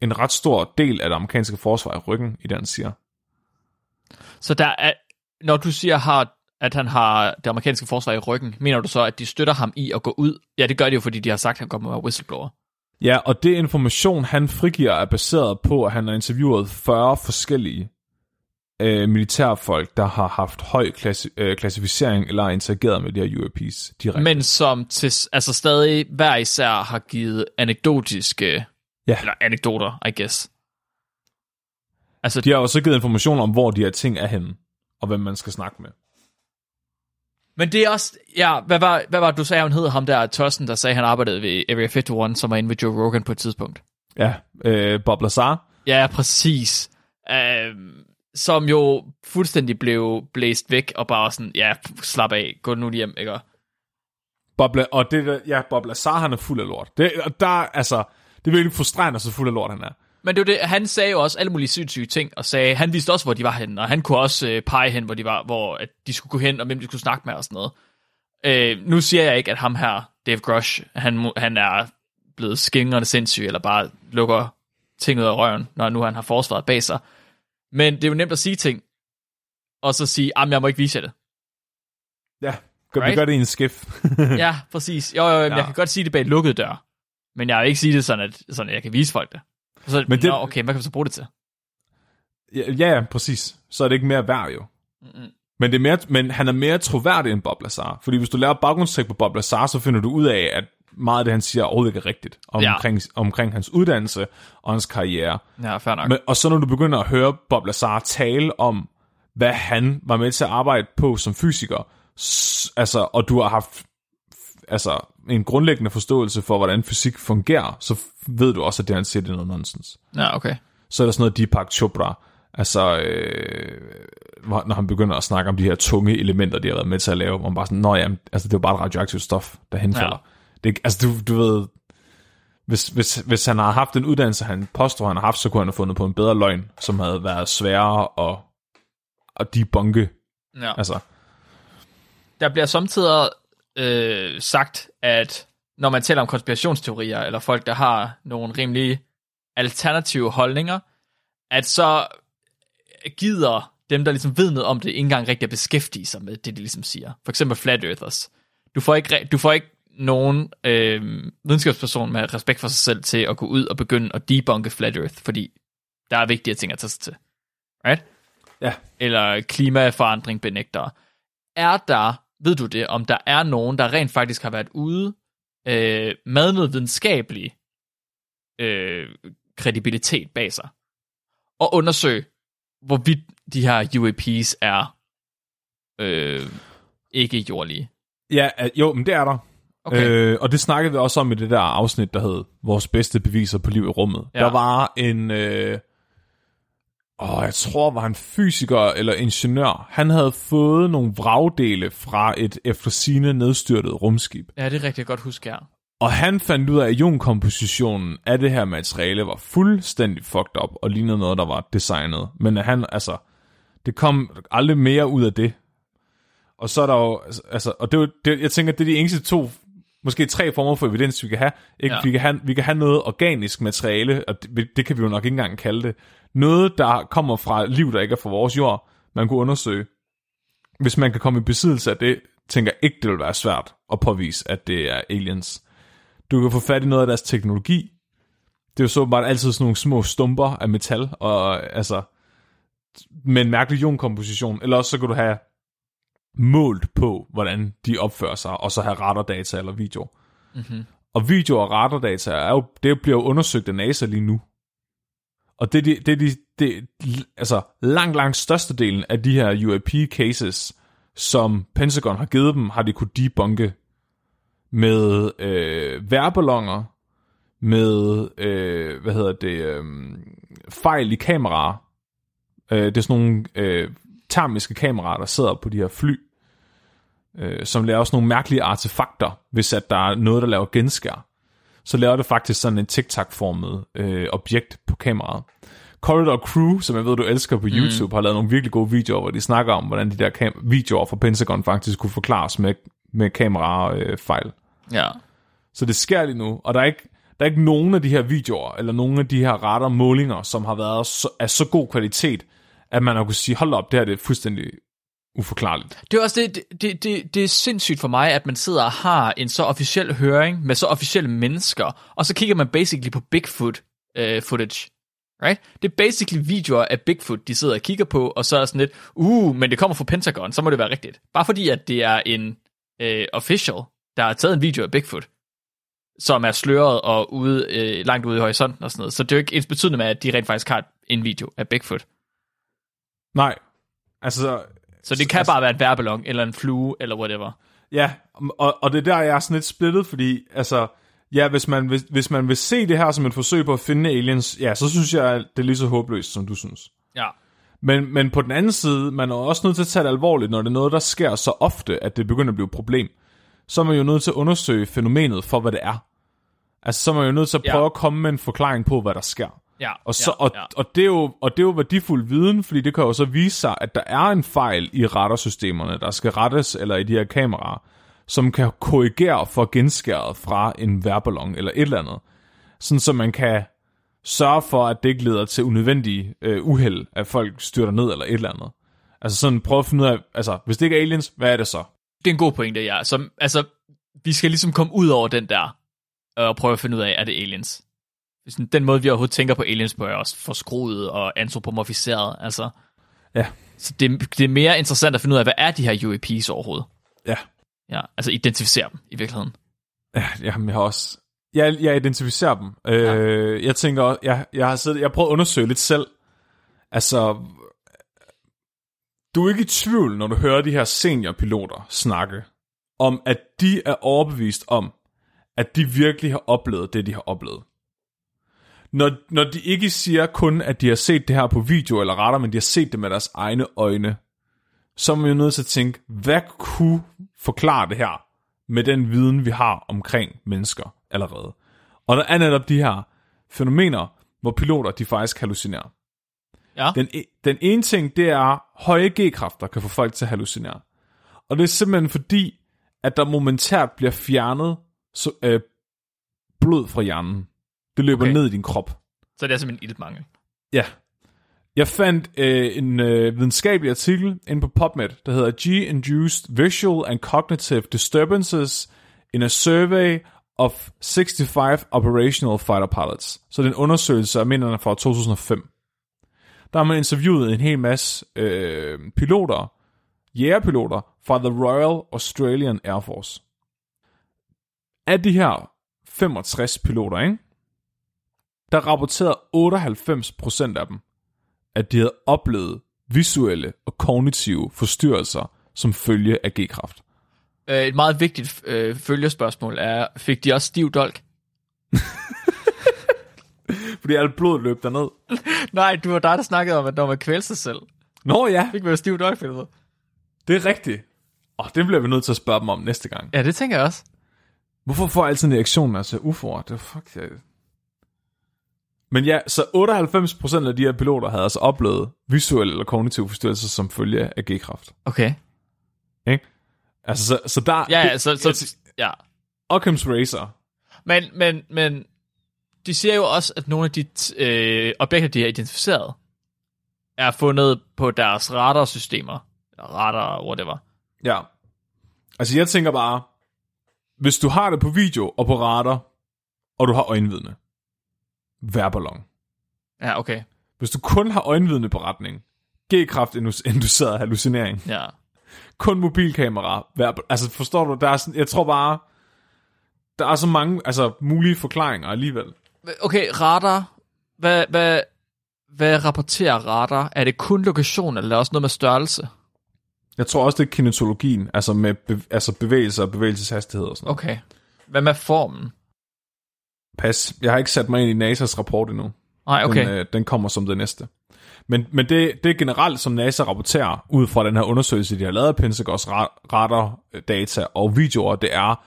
S2: en ret stor del af det amerikanske forsvar i ryggen, i det han siger.
S1: Så der er, når du siger, har, at han har det amerikanske forsvar i ryggen, mener du så, at de støtter ham i at gå ud? Ja, det gør de jo, fordi de har sagt, at han kommer med whistleblower.
S2: Ja, og det information, han frigiver, er baseret på, at han har interviewet 40 forskellige øh, militærfolk, der har haft høj klassi- øh, klassificering eller interageret med de her UAPs direkte.
S1: Men som til, altså stadig hver især har givet anekdotiske,
S2: Ja.
S1: eller anekdoter, I guess. Altså,
S2: De har også givet information om, hvor de her ting er henne, og hvem man skal snakke med.
S1: Men det er også, ja, hvad var, hvad var det, du sagde, hun hed ham der, Tossen, der sagde, han arbejdede ved Area 51, som var inde ved Joe Rogan på et tidspunkt.
S2: Ja, øh, Bob Lazar.
S1: Ja, præcis. Uh, som jo fuldstændig blev blæst væk, og bare sådan, ja, slap af, gå nu hjem, ikke?
S2: Bob, og det, ja, Bob Lazar, han er fuld af lort. Det, der, altså, det er virkelig frustrerende, så fuld af lort han er.
S1: Men det var det, han sagde jo også alle mulige sindssyge ting, og sagde, han vidste også, hvor de var henne, og han kunne også øh, pege hen, hvor de var, hvor at de skulle gå hen, og hvem de skulle snakke med og sådan noget. Øh, nu siger jeg ikke, at ham her, Dave Grush, han, han er blevet skingrende sindssyg, eller bare lukker ting ud af røven, når nu han har forsvaret bag sig. Men det er jo nemt at sige ting, og så sige, at jeg må ikke vise jer det.
S2: Ja, gør,
S1: Right?
S2: vi gør det i en skiff.
S1: ja, præcis. Jo, jo, jo, ja. Jeg kan godt sige det bag lukket dør, men jeg vil ikke sige det sådan, at, sådan, at jeg kan vise folk det. Så,
S2: Men det-.
S1: Nå, okay, hvad kan vi så bruge det til?
S2: ja, ja, præcis. Så er det ikke mere værd jo.
S1: Mm-mm.
S2: Men, det er mere, men han er mere troværdig end Bob Lazar. Fordi hvis du laver baggrundstjek på Bob Lazar, så finder du ud af, at meget af det, han siger, overhovedet ikke er rigtigt. Omkring, ja. omkring hans uddannelse og hans karriere.
S1: Ja, fair nok.
S2: Men, og så når du begynder at høre Bob Lazar tale om, hvad han var med til at arbejde på som fysiker, s- altså, og du har haft altså, en grundlæggende forståelse for, hvordan fysik fungerer, så ved du også, at det, han siger, det er noget nonsens.
S1: Ja, okay.
S2: Så er der sådan noget Deepak Chopra, altså, øh, når han begynder at snakke om de her tunge elementer, de har været med til at lave, hvor man bare sådan, nå ja, altså, det er jo bare et radioaktivt stof, der henfalder.
S1: Ja.
S2: Det, altså, du, du ved, hvis, hvis, hvis han har haft en uddannelse, han påstår, han har haft, så kunne han have fundet på en bedre løgn, som havde været sværere at, at debunke.
S1: Ja.
S2: Altså,
S1: Der bliver samtidig øh, sagt, at når man taler om konspirationsteorier, eller folk, der har nogle rimelig alternative holdninger, at så gider dem, der ligesom ved noget om det, ikke engang rigtig at beskæftige sig med det, de ligesom siger. For eksempel Flat Earthers. Du får ikke, du får ikke nogen øh, videnskabsperson med respekt for sig selv til at gå ud og begynde at debunke Flat Earth, fordi der er vigtige ting at tage sig til. Right?
S2: Ja.
S1: Eller klimaforandring benægtere. Er der, ved du det, om der er nogen, der rent faktisk har været ude øh, med noget videnskabelig øh, kredibilitet bag sig, og undersøge, hvorvidt de her UAP's er øh, ikke jordlige.
S2: Ja, jo, men det er der.
S1: Okay.
S2: Øh, og det snakkede vi også om i det der afsnit, der hed Vores bedste beviser på liv i rummet.
S1: Ja.
S2: Der var en, øh, åh, jeg tror var han fysiker eller ingeniør. Han havde fået nogle vragdele fra et efter sine nedstyrtet rumskib.
S1: Ja, det er rigtig godt huske her.
S2: Og han fandt ud af, at ionkompositionen af det her materiale var fuldstændig fucked up, og lignede noget, der var designet. Men han, altså, det kom aldrig mere ud af det. Og så er der jo, altså, og det, er jo- det, jeg tænker, det er de eneste to, måske tre former for evidens, vi kan have. Ikke?
S1: Ja.
S2: Vi, kan have vi kan have noget organisk materiale, og det, det kan vi jo nok ikke engang kalde det. Noget, der kommer fra liv, der ikke er fra vores jord, man kunne undersøge. Hvis man kan komme i besiddelse af det, tænker jeg ikke, det vil være svært at påvise, at det er aliens. Du kan få fat i noget af deres teknologi. Det er jo så bare altid sådan nogle små stumper af metal, og altså, med en mærkelig ionkomposition. Eller også så kan du have målt på, hvordan de opfører sig, og så have radardata eller video.
S1: Mm-hmm.
S2: Og video og radardata er jo, det bliver jo undersøgt af NASA lige nu. Og det er de, det, de, det, altså langt, langt størstedelen af de her UAP-cases, som Pentagon har givet dem, har de kunne debunke med øh, værballoner, med, øh, hvad hedder det, øh, fejl i kameraer. Øh, det er sådan nogle øh, termiske kameraer, der sidder på de her fly, øh, som laver også nogle mærkelige artefakter, hvis at der er noget, der laver genskær. Så laver det faktisk sådan en tic-tac-formet øh, objekt på kameraet. Corridor Crew, som jeg ved, du elsker på YouTube, har lavet nogle virkelig gode videoer, hvor de snakker om, hvordan de der kam- videoer fra Pentagon faktisk kunne forklares med, med kamerafejl. Øh.
S1: Ja.
S2: Så det sker lige nu, og der er ikke, der er ikke nogen af de her videoer, eller nogen af de her radar målinger, som har været så, af så god kvalitet, at man har kunne sige, hold op, det her det er fuldstændig uforklarligt.
S1: Det er også det, det, det, det, det er sindssygt for mig, at man sidder og har en så officiel høring med så officielle mennesker, og så kigger man basically på Bigfoot uh, footage. Right? Det er basically videoer af Bigfoot, de sidder og kigger på, og så er sådan lidt, uh, men det kommer fra Pentagon, så må det være rigtigt. Bare fordi, at det er en uh, official, der har taget en video af Bigfoot, som er sløret og ude, uh, langt ude i horisonten og sådan noget. Så det er jo ikke ens betydende med, at de rent faktisk har en video af Bigfoot.
S2: Nej, altså,
S1: Så det kan
S2: altså-
S1: bare være en værballon, eller en flue, eller whatever.
S2: Ja, og, og det er der, jeg er sådan lidt splittet, fordi, altså, ja, hvis man, vil, hvis man vil se det her som et forsøg på at finde aliens, ja, så synes jeg, det er lige så håbløst, som du synes.
S1: Ja.
S2: Men, men på den anden side, man er også nødt til at tage det alvorligt, når det er noget, der sker så ofte, at det begynder at blive et problem. Så er man jo nødt til at undersøge fænomenet for, hvad det er. Altså, så er man jo nødt til at
S1: Ja.
S2: prøve at komme med en forklaring på, hvad der sker.
S1: Ja,
S2: Og, så,
S1: ja,
S2: og,
S1: ja.
S2: og, det er jo, og det er jo værdifuld viden, fordi det kan jo så vise sig, at der er en fejl i radarsystemerne, der skal rettes, eller i de her kameraer, som kan korrigere for genskæret fra en værballon eller et eller andet. Sådan så man kan sørge for, at det ikke leder til unødvendige øh, uheld, at folk styrter ned eller et eller andet. Altså sådan prøve at finde ud af, altså hvis det ikke er aliens, hvad er det så?
S1: Det er en god pointe, ja. Som, altså, vi skal ligesom komme ud over den der, øh, og prøve at finde ud af, er det aliens? Sådan, den måde, vi overhovedet tænker på aliens på, er også forskruet og antropomorfiseret. Altså,
S2: Ja.
S1: så det, det er mere interessant at finde ud af, hvad er de her UAP's overhovedet?
S2: Ja,
S1: Ja, altså identificere dem i virkeligheden.
S2: Ja, jamen, jeg har også... Jeg, jeg identificerer dem. Øh, Jeg tænker også... Jeg, jeg har siddet... Jeg prøvet at undersøge lidt selv. Altså... Du er ikke i tvivl, når du hører de her seniorpiloter snakke, om at de er overbevist om, at de virkelig har oplevet det, de har oplevet. Når, når de ikke siger kun, at de har set det her på video eller retter, men de har set det med deres egne øjne, så er man jo nødt til at tænke, hvad kunne forklare det her med den viden, vi har omkring mennesker allerede. Og der er netop de her fænomener, hvor piloter de faktisk hallucinerer.
S1: Ja,
S2: Den, den ene ting, det er, høje G-kræfter kan få folk til at hallucinere. Og det er simpelthen fordi, at der momentært bliver fjernet så, øh, blod fra hjernen. Det løber
S1: Okay.
S2: ned i din krop.
S1: Så det er simpelthen iltmangel.
S2: Ja. Jeg fandt øh, en øh, videnskabelig artikel inde på PubMed, der hedder G-Induced Visual and Cognitive Disturbances in a Survey of 65 Operational Fighter Pilots. Så det er en undersøgelse af minderne fra 2005. Der har man interviewet en hel masse øh, piloter, jægerpiloter fra The Royal Australian Air Force. Af de her 65 piloter, ikke? Der rapporterede 98% af dem, at de havde oplevet visuelle og kognitive forstyrrelser som følge af G-kraft.
S1: Øh, et meget vigtigt øh, følgespørgsmål er, fik de også stiv dolk?
S2: Fordi alt blod løb derned.
S1: Nej, du var dig, der snakkede om, at når man kvælte sig selv,
S2: Nå ja,
S1: fik man stiv dolk, Philip.
S2: det er rigtigt. Og det bliver vi nødt til at spørge dem om næste gang.
S1: Ja, det tænker jeg også.
S2: Hvorfor får jeg altid en reaktion, altså ufor? Det er fuck, jeg... Men ja, så 98% af de her piloter havde altså oplevet visuelle eller kognitive forstyrrelser som følge af G-kraft.
S1: Okay.
S2: Ikke? Altså, så, så der...
S1: Ja, ja, så, så ja.
S2: Occam's Razor.
S1: Men, men, men de siger jo også, at nogle af de øh, objekter, de har identificeret, er fundet på deres radarsystemer. Radar, whatever.
S2: Ja. Altså, jeg tænker bare, hvis du har det på video og på radar, og du har øjenvidne, vær ballon.
S1: Ja, okay.
S2: Hvis du kun har øjenvidne beretning, G-kraft induceret hallucinering,
S1: Ja.
S2: kun mobilkamera, vær, altså forstår du, der er sådan, jeg tror bare, der er så mange altså, mulige forklaringer alligevel.
S1: Okay, radar. Hvad, hvad, hvad rapporterer radar? Er det kun lokation, eller er det også noget med størrelse?
S2: Jeg tror også, det er kinetologien, altså med be, altså bevægelser og bevægelseshastighed og sådan noget.
S1: Okay. Hvad med formen?
S2: Pas, jeg har ikke sat mig ind i NASA's rapport endnu.
S1: Nej, okay.
S2: Den, øh, den kommer som det næste. Men, men det, det er generelt, som NASA rapporterer ud fra den her undersøgelse, de har lavet af Pentagons ra- radar-data og videoer, det er,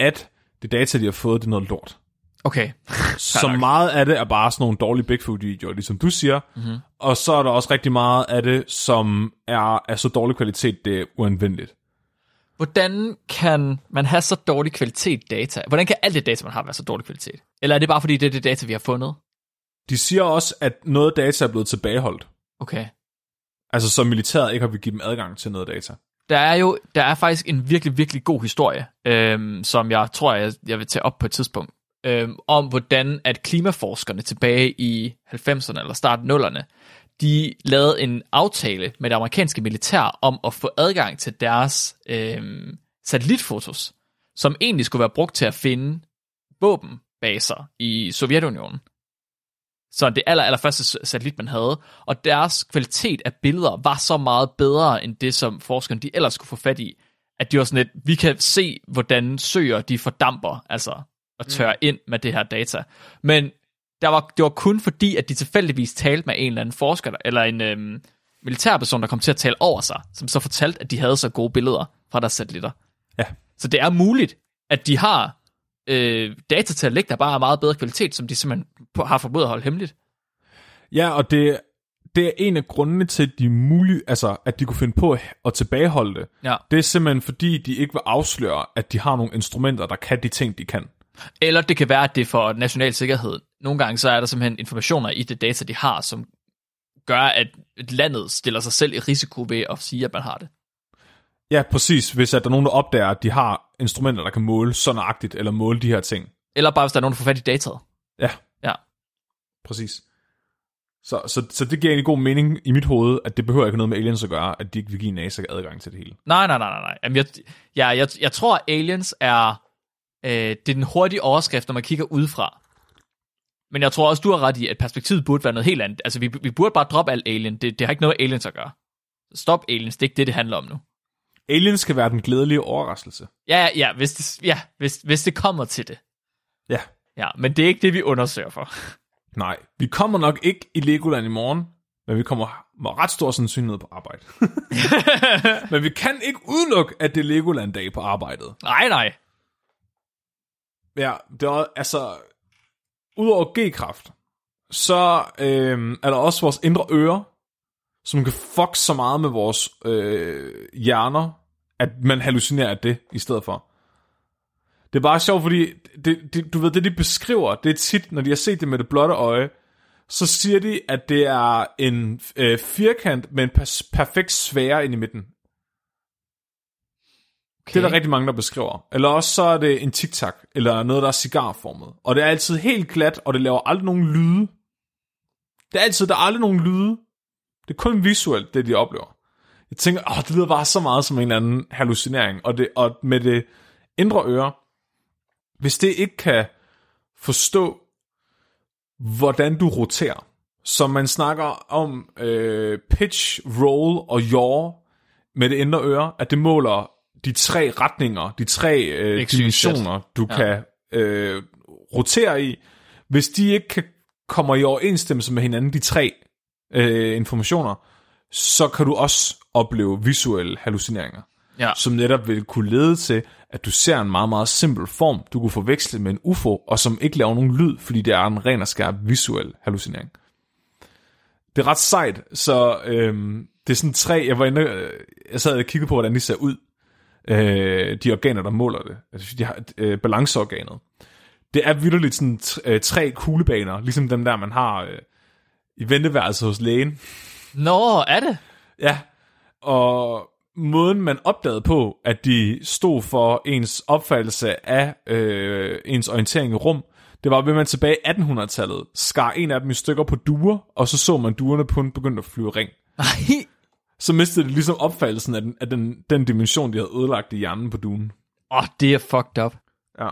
S2: at det data, de har fået, det er noget lort.
S1: Okay.
S2: Så meget af det er bare sådan nogle dårlige Bigfoot-videoer, ligesom du siger. Mm-hmm. Og så er der også rigtig meget af det, som er af så dårlig kvalitet, det er uanvendeligt.
S1: Hvordan kan man have så dårlig kvalitet data? Hvordan kan alt det data, man har, være så dårlig kvalitet? Eller er det bare fordi, det er det data, vi har fundet?
S2: De siger også, at noget data er blevet tilbageholdt.
S1: Okay.
S2: Altså, så militæret ikke har vil give dem adgang til noget data.
S1: Der er jo der er faktisk en virkelig, virkelig god historie, øhm, som jeg tror, jeg, jeg vil tage op på et tidspunkt, øhm, om hvordan at klimaforskerne tilbage i 90'erne eller start 0'erne, de lavede en aftale med det amerikanske militær om at få adgang til deres øhm, satellitfotos, som egentlig skulle være brugt til at finde våbenbaser i Sovjetunionen. Så det aller, aller første satellit, man havde. Og deres kvalitet af billeder var så meget bedre end det, som forskerne de ellers skulle få fat i, at de var sådan lidt, vi kan se, hvordan søer de fordamper, altså og tørrer mm. ind med det her data. Men der var, det var kun fordi, at de tilfældigvis talte med en eller anden forsker, eller en øhm, militærperson, der kom til at tale over sig, som så fortalte, at de havde så gode billeder fra deres satellitter.
S2: Ja.
S1: Så det er muligt, at de har øh, data til at lægge, der bare er meget bedre kvalitet, som de simpelthen har forbudt at holde hemmeligt.
S2: Ja, og det, det er en af grundene til, at de, mulige, altså, at de kunne finde på at tilbageholde det.
S1: Ja.
S2: Det er simpelthen fordi, de ikke vil afsløre, at de har nogle instrumenter, der kan de ting, de kan.
S1: Eller det kan være, at det er for national sikkerhed. Nogle gange så er der simpelthen informationer i det data, de har, som gør, at landet stiller sig selv i risiko ved at sige, at man har det.
S2: Ja, præcis. Hvis at der er nogen, der opdager, at de har instrumenter, der kan måle så nøjagtigt, eller måle de her ting.
S1: Eller bare, hvis der er nogen, der får fat i dataet.
S2: Ja,
S1: Ja.
S2: præcis. Så, så, så det giver egentlig god mening i mit hoved, at det behøver ikke noget med aliens at gøre, at de ikke vil give NASA adgang til det hele.
S1: Nej, nej, nej, nej. nej. Jamen, jeg, ja, jeg, jeg tror, at aliens er, øh, det er den hurtige overskrift, når man kigger udefra. Men jeg tror også, du har ret i, at perspektivet burde være noget helt andet. Altså, vi, vi burde bare droppe alt alien. Det, det har ikke noget med aliens at gøre. Stop aliens, det er ikke det, det handler om nu.
S2: Aliens skal være den glædelige overraskelse.
S1: Ja, ja, hvis det, ja hvis, hvis det kommer til det.
S2: Ja.
S1: Ja, men det er ikke det, vi undersøger for.
S2: Nej, vi kommer nok ikke i Legoland i morgen, men vi kommer med ret stor sandsynlighed på arbejde. men vi kan ikke udelukke, at det er Legoland-dag på arbejdet.
S1: nej, nej.
S2: Ja, det er altså... Udover G-kraft, så øh, er der også vores indre ører, som kan fuck så meget med vores øh, hjerner, at man hallucinerer af det i stedet for. Det er bare sjovt, fordi det, det, du ved, det de beskriver, det er tit, når de har set det med det blotte øje, så siger de, at det er en øh, firkant med en per- perfekt sfære ind i midten. Okay. Det er der rigtig mange, der beskriver. Eller også så er det en tic-tac, eller noget, der er cigarformet. Og det er altid helt glat, og det laver aldrig nogen lyde. Det er altid, der er aldrig nogen lyde. Det er kun visuelt, det de oplever. Jeg tænker, åh, det lyder bare så meget som en eller anden hallucinering. Og, det, og med det indre øre, hvis det ikke kan forstå, hvordan du roterer, så man snakker om øh, pitch, roll og yaw med det indre øre, at det måler de tre retninger, de tre øh, dimensioner, du
S1: Ja.
S2: kan øh, rotere i. Hvis de ikke kan, kommer i overensstemmelse med hinanden, de tre øh, informationer, så kan du også opleve visuelle hallucineringer,
S1: Ja.
S2: som netop vil kunne lede til, at du ser en meget, meget simpel form, du kunne forveksle med en UFO, og som ikke laver nogen lyd, fordi det er en ren og skærp visuel hallucinering. Det er ret sejt, så øhm, det er sådan tre, jeg var inde, øh, jeg sad og kiggede på, hvordan de ser ud, øh, de organer, der måler det, altså de har, øh, balanceorganet. Det er vildt sådan øh, tre kuglebaner, ligesom dem der, man har øh, i venteværelset hos lægen.
S1: Nå, er det?
S2: Ja, og måden man opdagede på, at de stod for ens opfattelse af øh, ens orientering i rum, det var ved, man tilbage i 1800-tallet skar en af dem i stykker på duer, og så så man duerne på en begyndte at flyve ring.
S1: Nej.
S2: Så mistede det ligesom opfattelsen af den, af den, den dimension, de havde ødelagt i hjernen på duen.
S1: Åh, oh, det er fucked up.
S2: Ja.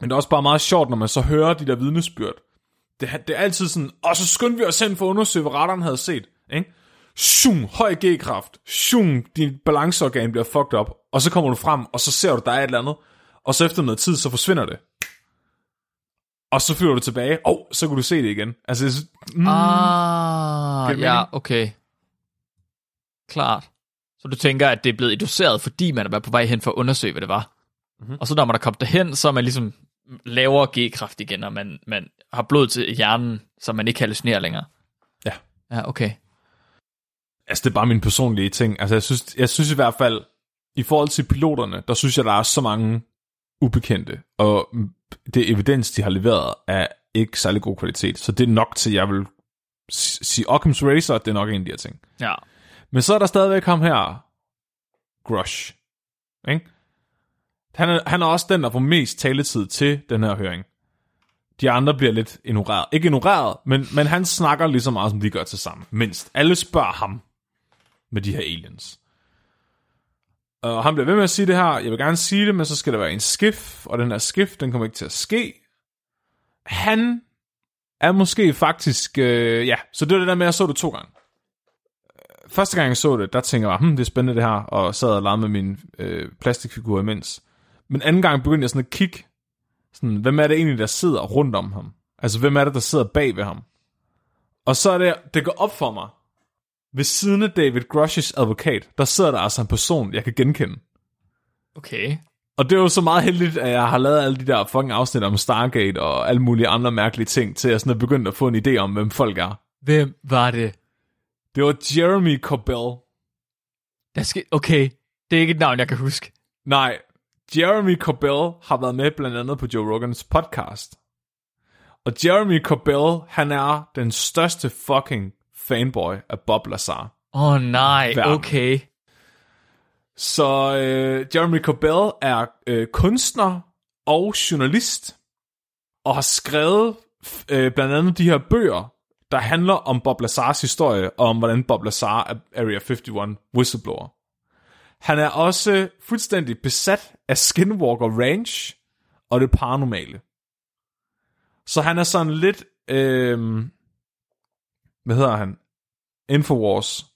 S2: Men det er også bare meget sjovt, når man så hører de der vidnesbyrd. Det, det er altid sådan, og så skyndte vi os hen for at undersøge, hvad retteren havde set. Ikke? Shum, høj G-kraft. Shum, din balanceorgan bliver fucked up. Og så kommer du frem, og så ser du, der er et eller andet. Og så efter noget tid, så forsvinder det. Og så flyver du tilbage, og oh, så kan du se det igen. Altså, mm,
S1: Ah, ja, okay. Klart. Så du tænker, at det er blevet induceret, fordi man er på vej hen for at undersøge, hvad det var.
S2: Mhm.
S1: Mm-hmm. Og så når man er kommet derhen, så er man ligesom lavere G-kraft igen, og man, man har blod til hjernen, så man ikke hallucinerer længere.
S2: Ja.
S1: Ja, okay.
S2: Altså, det er bare min personlige ting. Altså, jeg synes, jeg synes i hvert fald, i forhold til piloterne, der synes jeg, der er så mange ubekendte, og det evidens, de har leveret, er ikke særlig god kvalitet. Så det er nok til, jeg vil sige, Occam's Razor, det er nok en af de her ting.
S1: Ja.
S2: Men så er der stadigvæk ham her, Grush. Ikke? Han, er, han er også den, der får mest taletid til den her høring. De andre bliver lidt ignoreret. Ikke ignoreret, men, men han snakker lige så meget, som de gør til sammen. Mindst. Alle spørger ham med de her aliens. Og han bliver ved med at sige det her. Jeg vil gerne sige det, men så skal der være en skif, og den her skif, den kommer ikke til at ske. Han er måske faktisk... Øh, ja, så det var det der med, at jeg så det to gange første gang jeg så det, der tænkte jeg, hmm, det er spændende det her, og sad og legede med min øh, plastikfigur imens. Men anden gang begyndte jeg sådan at kigge, sådan, hvem er det egentlig, der sidder rundt om ham? Altså, hvem er det, der sidder bag ved ham? Og så er det, det går op for mig, ved siden af David Grushes advokat, der sidder der altså en person, jeg kan genkende.
S1: Okay.
S2: Og det er jo så meget heldigt, at jeg har lavet alle de der fucking afsnit om Stargate og alle mulige andre mærkelige ting, til jeg sådan er begyndt at få en idé om, hvem folk er.
S1: Hvem var det?
S2: Det var Jeremy Corbell.
S1: Der skal... Okay, det er ikke et navn, jeg kan huske.
S2: Nej, Jeremy Corbell har været med blandt andet på Joe Rogans podcast. Og Jeremy Corbell, han er den største fucking fanboy af Bob Lazar.
S1: Åh oh, nej,
S2: Verden.
S1: okay.
S2: Så øh, Jeremy Corbell er øh, kunstner og journalist, og har skrevet øh, blandt andet de her bøger, der handler om Bob Lazars historie, og om hvordan Bob Lazar er Area 51 whistleblower. Han er også fuldstændig besat af Skinwalker Ranch og det paranormale. Så han er sådan lidt, øh, hvad hedder han? Infowars.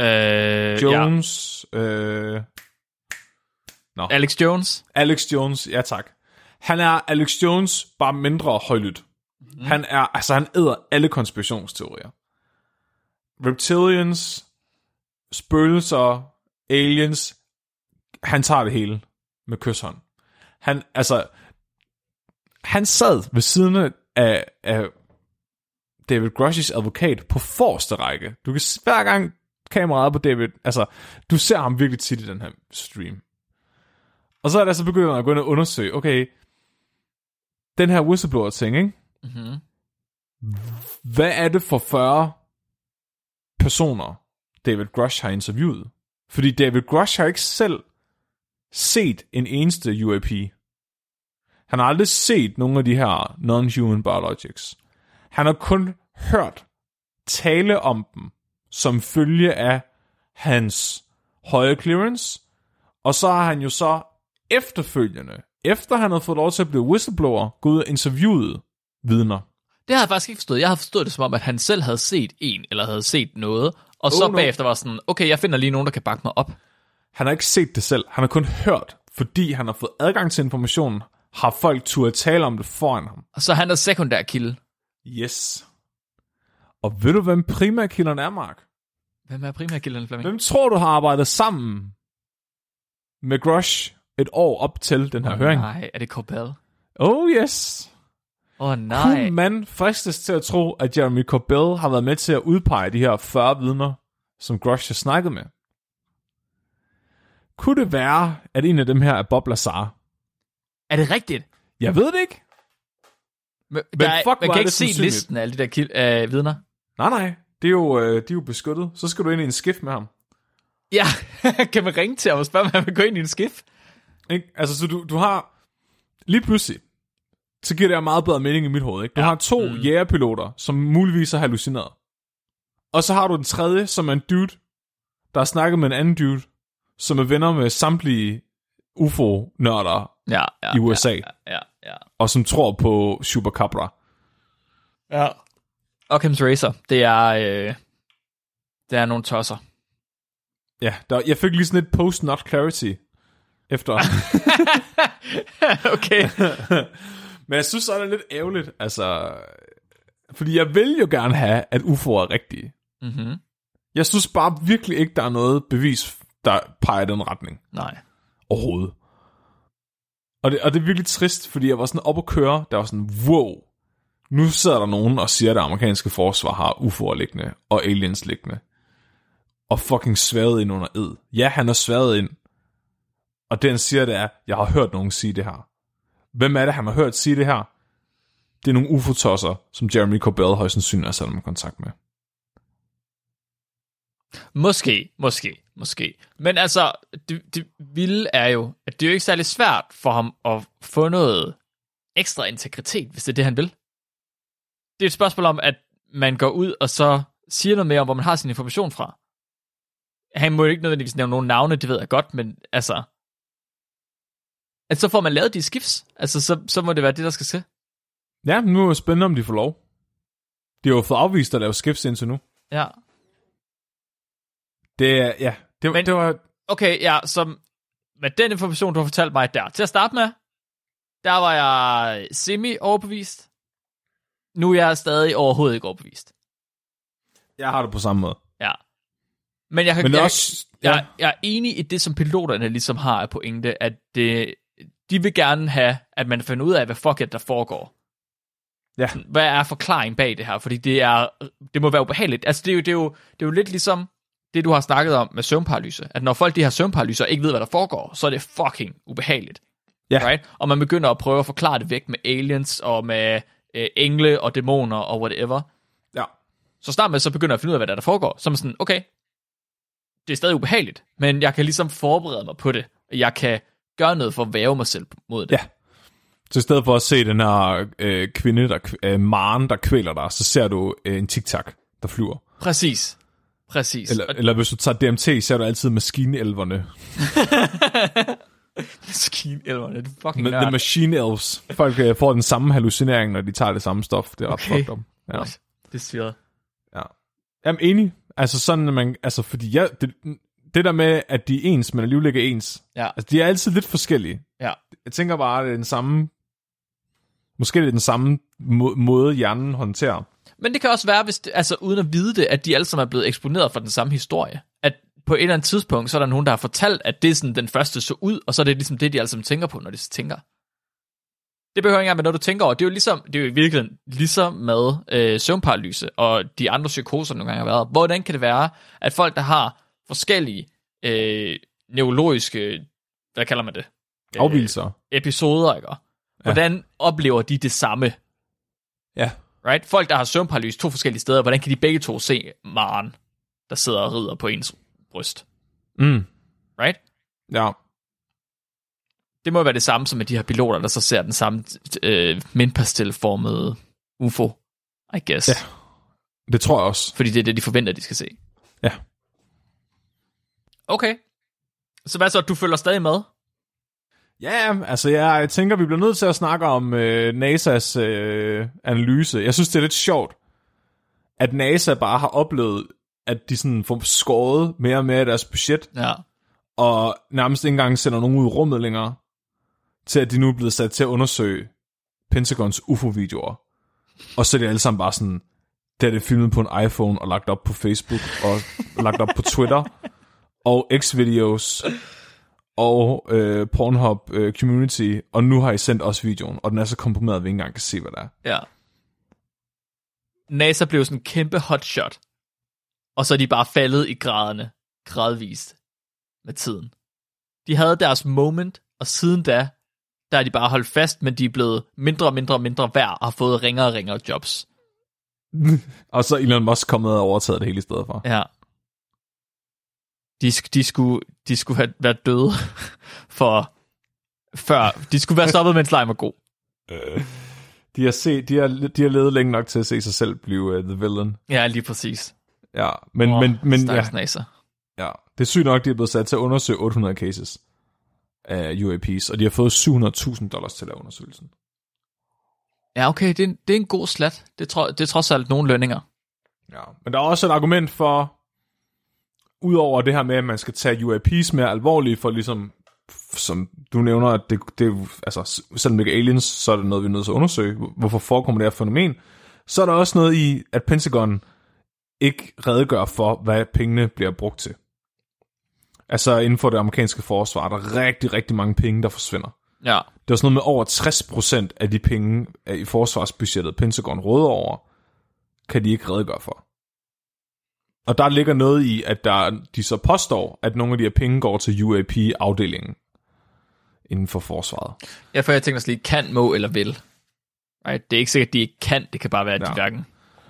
S1: Øh,
S2: Jones. Ja. Øh,
S1: Ja. Alex Jones.
S2: Alex Jones, ja tak. Han er Alex Jones, bare mindre højlydt. Mm. Han er, altså han æder alle konspirationsteorier. Reptilians, spøgelser, aliens, han tager det hele med kysshånd. Han, altså, han sad ved siden af, af David Grushes advokat på forreste række. Du kan hver gang kameraet på David, altså, du ser ham virkelig tit i den her stream. Og så er der så begyndt at gå ind og undersøge, okay, den her whistleblower-ting, ikke?
S1: Mm-hmm.
S2: Hvad er det for 40 personer, David Grush har interviewet? Fordi David Grush har ikke selv set en eneste UAP. Han har aldrig set nogen af de her non-human biologics. Han har kun hørt tale om dem som følge af hans høje clearance, og så har han jo så efterfølgende, efter han havde fået lov til at blive whistleblower, gået ud og interviewet vidner.
S1: Det har jeg faktisk ikke forstået. Jeg har forstået det som om, at han selv havde set en, eller havde set noget, og så
S2: Oh, no.
S1: bagefter var sådan, okay, jeg finder lige nogen, der kan bakke mig op.
S2: Han har ikke set det selv. Han har kun hørt, fordi han har fået adgang til informationen, har folk turde tale om det foran ham.
S1: Og så han er sekundær kilde.
S2: Yes. Og ved du, hvem primærkilderne er, Mark?
S1: Hvem er primærkilden, Flemming?
S2: Hvem tror du har arbejdet sammen med Grush et år op til den her
S1: Åh,
S2: høring?
S1: Nej, er det Corbell?
S2: Oh yes.
S1: Oh,
S2: Kunne
S1: nej.
S2: man fristes til at tro, at Jeremy Corbell har været med til at udpege de her 40 vidner, som Grush har snakket med? Kunne det være, at en af dem her er Bob Lazar?
S1: Er det rigtigt?
S2: Jeg ved det ikke.
S1: Men, der er,
S2: fuck,
S1: man kan ikke se listen af alle de der kil- øh, vidner.
S2: Nej, nej. Det er jo, øh, de er jo beskyttet. Så skal du ind i en skift med ham.
S1: Ja, kan man ringe til ham og spørge, om han vil gå ind i en skift?
S2: Ikke? Altså, så du, du har... Lige pludselig, så giver det meget bedre mening i mit hoved. Ikke? Du ja. har to mm. jægerpiloter, som muligvis har hallucineret. Og så har du den tredje, som er en dude, der har snakket med en anden dude, som er venner med samtlige UFO-nørder
S1: Ja, ja,
S2: i USA,
S1: Ja, ja, ja.
S2: og som tror på Chupacabra.
S1: ja. Occam's Racer, det er, øh, det er nogle tosser.
S2: Ja, der, jeg fik lige sådan et post-not clarity efter.
S1: okay.
S2: Men jeg synes så er det lidt ærgerligt, altså... Fordi jeg vil jo gerne have, at UFO'er er rigtige.
S1: mm-hmm.
S2: Jeg synes bare virkelig ikke, der er noget bevis, der peger i den retning
S1: Nej.
S2: overhovedet. Og det, og det er virkelig trist, fordi jeg var sådan op at køre, der var sådan, wow, nu sidder der nogen og siger, at det amerikanske forsvar har UFO'er liggende og aliens liggende. Og fucking sværet ind under ed. Ja, han er sværet ind. Og den siger det er, jeg har hørt nogen sige det her. Hvem er det, han har hørt sige det her? Det er nogle ufotosser, som Jeremy Corbell højst sandsynligt har sat ham i kontakt med.
S1: Måske, måske, måske. Men altså, det, det vilde er jo, at det er jo ikke særlig svært for ham at få noget ekstra integritet, hvis det er det, han vil. Det er et spørgsmål om, at man går ud og så siger noget mere om, hvor man har sin information fra. Han må jo ikke nødvendigvis nævne nogen navne, det ved jeg godt, men altså... At så får man lavet de skifts. Altså, så, så må det være det, der skal til.
S2: Ja, nu er det spændende, om de får lov. De har jo fået afvist at lave skifts indtil nu.
S1: Ja.
S2: Det er, ja, det,
S1: Men-
S2: det var,
S1: Okay, ja, så med den information, du har fortalt mig der, til at starte med, der var jeg semi-overbevist. Nu er jeg stadig overhovedet ikke overbevist.
S2: jeg har det på samme måde.
S1: Ja. Men jeg, kan,
S2: Men også,
S1: jeg,
S2: ja,
S1: jeg, jeg er enig i det, som piloterne ligesom har af pointe, at det, de vil gerne have, at man finder ud af, hvad fuck er, der foregår.
S2: Ja.
S1: Hvad er forklaringen bag det her? Fordi det, er, det må være ubehageligt. Altså, det er, jo, det, er jo, det er jo lidt ligesom det, du har snakket om med søvnparalyse. At når folk de har søvnparalyse og ikke ved, hvad der foregår, så er det fucking ubehageligt.
S2: Ja.
S1: Right? Og man begynder at prøve at forklare det væk med aliens og med øh, engle og dæmoner og whatever.
S2: ja.
S1: Så snart man så begynder at finde ud af, hvad der, er, der foregår, så er man sådan, okay, det er stadig ubehageligt, men jeg kan ligesom forberede mig på det. Jeg kan gøre noget for at væve mig selv mod det.
S2: Ja. Så i stedet for at se den her øh, kvinde, der, øh, maren, der kvæler dig, så ser du øh, en tic-tac, der flyver.
S1: Præcis. Præcis.
S2: Eller,
S1: Og
S2: eller hvis du tager DMT, ser du altid maskinelverne.
S1: skinelverne, det er fucking
S2: The, the
S1: nørd.
S2: machine elves. Folk øh, får den samme hallucinering, når de tager det samme stof. Det er ret
S1: Okay.
S2: fucked up. Ja.
S1: What? Det er svært.
S2: Jamen enig. Altså sådan, at man, altså fordi jeg, det, det der med, at de er ens, men alligevel ikke er ens.
S1: Ja.
S2: Altså de er altid lidt forskellige.
S1: Ja.
S2: Jeg tænker bare, at det er den samme, måske det er den samme må, måde, hjernen håndterer.
S1: Men det kan også være, hvis det, altså uden at vide det, at de alle sammen er blevet eksponeret for den samme historie. At på et eller andet tidspunkt, så er der nogen, der har fortalt, at det er sådan, den første så ud, og så er det ligesom det, de alle sammen tænker på, når de så tænker. Det behøver ikke engang være noget, du tænker over. Det er jo, ligesom, det er jo i virkeligheden ligesom med øh, søvnparalyse og de andre psykoser, nogle gange har været. Hvordan kan det være, at folk, der har forskellige øh, neurologiske, hvad kalder man det?
S2: Afvielser.
S1: episoder, ikke? Hvordan oplever de det samme?
S2: Ja.
S1: Right? Folk, der har søvnparalyse to forskellige steder, hvordan kan de begge to se Maren, der sidder og rider på ens bryst?
S2: Mm.
S1: Right?
S2: Ja.
S1: Det må være det samme som med de her piloter, der så ser den samme øh, mindpastelformede UFO, I guess.
S2: Ja. Det tror jeg også.
S1: Fordi det er det, de forventer, de skal se.
S2: Ja.
S1: Okay. Så hvad så, du følger stadig med?
S2: Ja, altså jeg tænker, vi bliver nødt til at snakke om øh, NASA's øh, analyse. Jeg synes, det er lidt sjovt, at NASA bare har oplevet, at de sådan får skåret mere og mere af deres budget,
S1: Ja.
S2: og nærmest ikke engang sender nogen ud i rummet længere, til at de nu er blevet sat til at undersøge Pentagons UFO-videoer. Og så er det alle sammen bare sådan, det er det filmet på en iPhone og lagt op på Facebook og lagt op på Twitter og X-videos og øh, Pornhub øh, Community, og nu har I sendt os videoen, og den er så komprimeret, at vi ikke engang kan se, hvad der er.
S1: Ja. NASA blev sådan en kæmpe hotshot. Og så er de bare faldet i graderne, gradvist, med tiden. De havde deres moment, og siden da, der er de bare holdt fast, men de er blevet mindre og mindre og mindre værd, og har fået ringere og ringere jobs.
S2: Og så Elon Musk kommet og overtaget det hele i stedet for.
S1: Ja. De, de, skulle, de skulle have været døde for før. De skulle være stoppet, mens lejen var god.
S2: De har, set, de, har, de har levet længe nok til at se sig selv blive uh, the villain.
S1: Ja, lige præcis.
S2: Ja, men,
S1: Åh,
S2: men, men ja,
S1: NASA.
S2: ja, det er sygt nok, de er blevet sat til at undersøge 800 cases af UAPs, og de har fået 700.000 dollars til at lave undersøgelsen.
S1: Ja, okay, det er, en, det er en god slat. Det, tro, det er trods alt nogle lønninger.
S2: Ja, men der er også et argument for, udover det her med, at man skal tage UAPs mere alvorligt, for ligesom, som du nævner, at det, det er altså, selvom det ikke er aliens, så er det noget, vi er nødt til at undersøge, hvorfor forekommer det her fænomen, så er der også noget i, at Pentagon ikke redegør for, hvad pengene bliver brugt til. Altså inden for det amerikanske forsvar, er der rigtig, rigtig mange penge, der forsvinder.
S1: Ja.
S2: Det var sådan noget med over 60% af de penge i forsvarsbudgettet, Pentagon råder over, kan de ikke redegøre for. Og der ligger noget i, at der, de så påstår, at nogle af de her penge går til UAP-afdelingen inden for forsvaret.
S1: Ja, for jeg tænker også lige, kan, må eller vil. Right? Det er ikke sikkert, at de ikke kan. Det kan bare være, at de
S2: Ja.
S1: hverken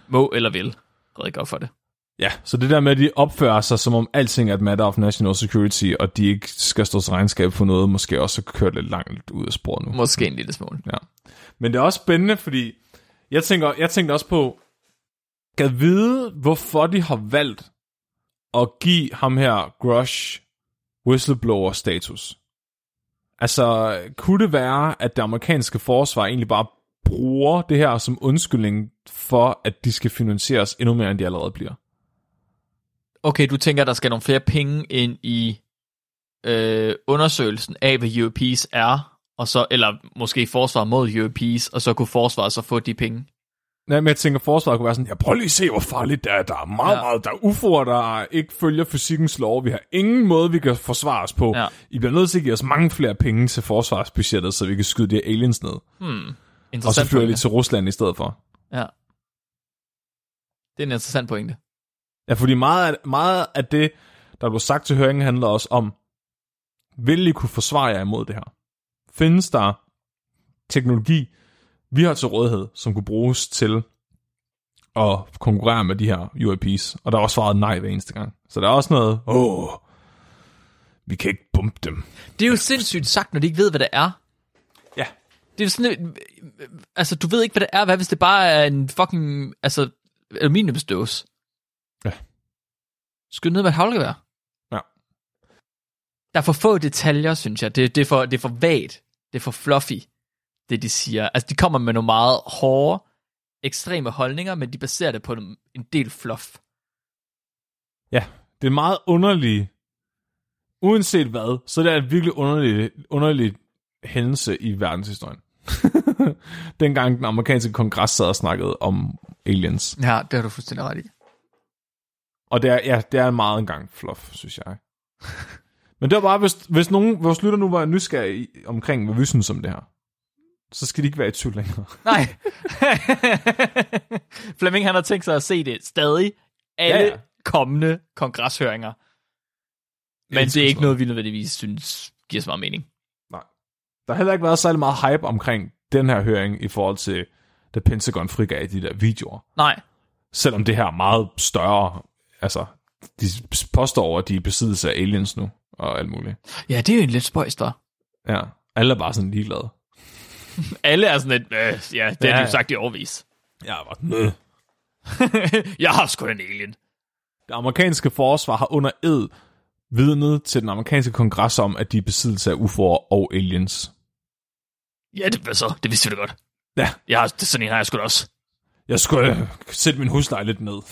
S1: må eller vil redegøre for det.
S2: Ja, så det der med, at de opfører sig, som om alting er et matter of national security, og de ikke skal stå til regnskab for noget, måske også kørt lidt langt ud af sporet nu.
S1: Måske en lille smule.
S2: Ja. Men det er også spændende, fordi jeg tænker, jeg tænker også på, kan vide, hvorfor de har valgt at give ham her Grush whistleblower-status. Altså, kunne det være, at det amerikanske forsvar egentlig bare bruger det her som undskyldning for, at de skal finansieres endnu mere, end de allerede bliver?
S1: Okay, du tænker, at der skal nogle flere penge ind i øh, undersøgelsen af, hvad UAPs er, og så, eller måske forsvar mod UAPs, og så kunne forsvaret så få de penge.
S2: Nej, men jeg tænker, forsvaret kunne være sådan, ja, prøv lige at se, hvor farligt det er. Der er meget,
S1: Ja.
S2: meget, der er UFO'er, der ikke følger fysikkens lov. Vi har ingen måde, vi kan forsvare os på.
S1: Ja.
S2: I bliver nødt til at give os mange flere penge til forsvarsbudgettet, så vi kan skyde de her aliens ned.
S1: Hmm.
S2: Og så flyver de til Rusland i stedet for.
S1: Ja. Det er en interessant pointe.
S2: Ja, fordi meget af, meget af det, der blev sagt til høringen, handler også om, vil I kunne forsvare jer imod det her? Findes der teknologi, vi har til rådighed, som kunne bruges til at konkurrere med de her UAPs? Og der er også svaret nej hver eneste gang. Så der er også noget, åh, vi kan ikke bumpe dem.
S1: Det er jo sindssygt sagt, når de ikke ved, hvad det er.
S2: Ja.
S1: Det er jo sådan, altså du ved ikke, hvad det er. Hvad hvis det bare er en fucking, altså, aluminiumsdåse?
S2: Ja.
S1: Skyd ned med et havlgevær.
S2: Ja.
S1: Der er for få detaljer, synes jeg. Det, det, er, for, det er for vagt. Det er for fluffy, det de siger. Altså, de kommer med nogle meget hårde, ekstreme holdninger, men de baserer det på en, en del fluff.
S2: Ja, det er meget underligt. Uanset hvad, så det er et virkelig underligt, underligt hændelse i verdenshistorien. Dengang den amerikanske kongres sad og snakkede om aliens.
S1: Ja, det har du fuldstændig ret i.
S2: Og det er, ja, det er meget engang fluff, synes jeg. Men det var bare, hvis, hvis nogen, vores lytter nu var nysgerrige omkring, hvad vi synes om det her, så skal de ikke være i tvivl længere.
S1: Nej. Flemming han har tænkt sig at se det stadig. Alle
S2: Ja,
S1: ja, kommende kongreshøringer. Men det er ikke noget, vi nødvendigvis synes giver så meget mening.
S2: Nej. Der har heller ikke været særlig meget hype omkring den her høring i forhold til, da Pentagon frigav de der videoer.
S1: Nej.
S2: Selvom det her er meget større, altså, de påstår, at de er besiddelse af aliens nu, og alt muligt.
S1: Ja, det er jo en lidt spøjst, der.
S2: Ja, alle er bare sådan ligeglade.
S1: Alle er sådan et, øh, ja, det
S2: Ja,
S1: har de jo sagt i overvis.
S2: Ja, bare, Nø.
S1: jeg har sgu en alien.
S2: Det amerikanske forsvar har under ed vidnet til den amerikanske kongres om, at de er besiddelse af UFO'er og aliens.
S1: Ja, det, hvad så? Det vidste vi da godt.
S2: Ja,
S1: Jeg har, sådan en har jeg sgu da også.
S2: jeg skulle øh, sætte min husleje lidt ned.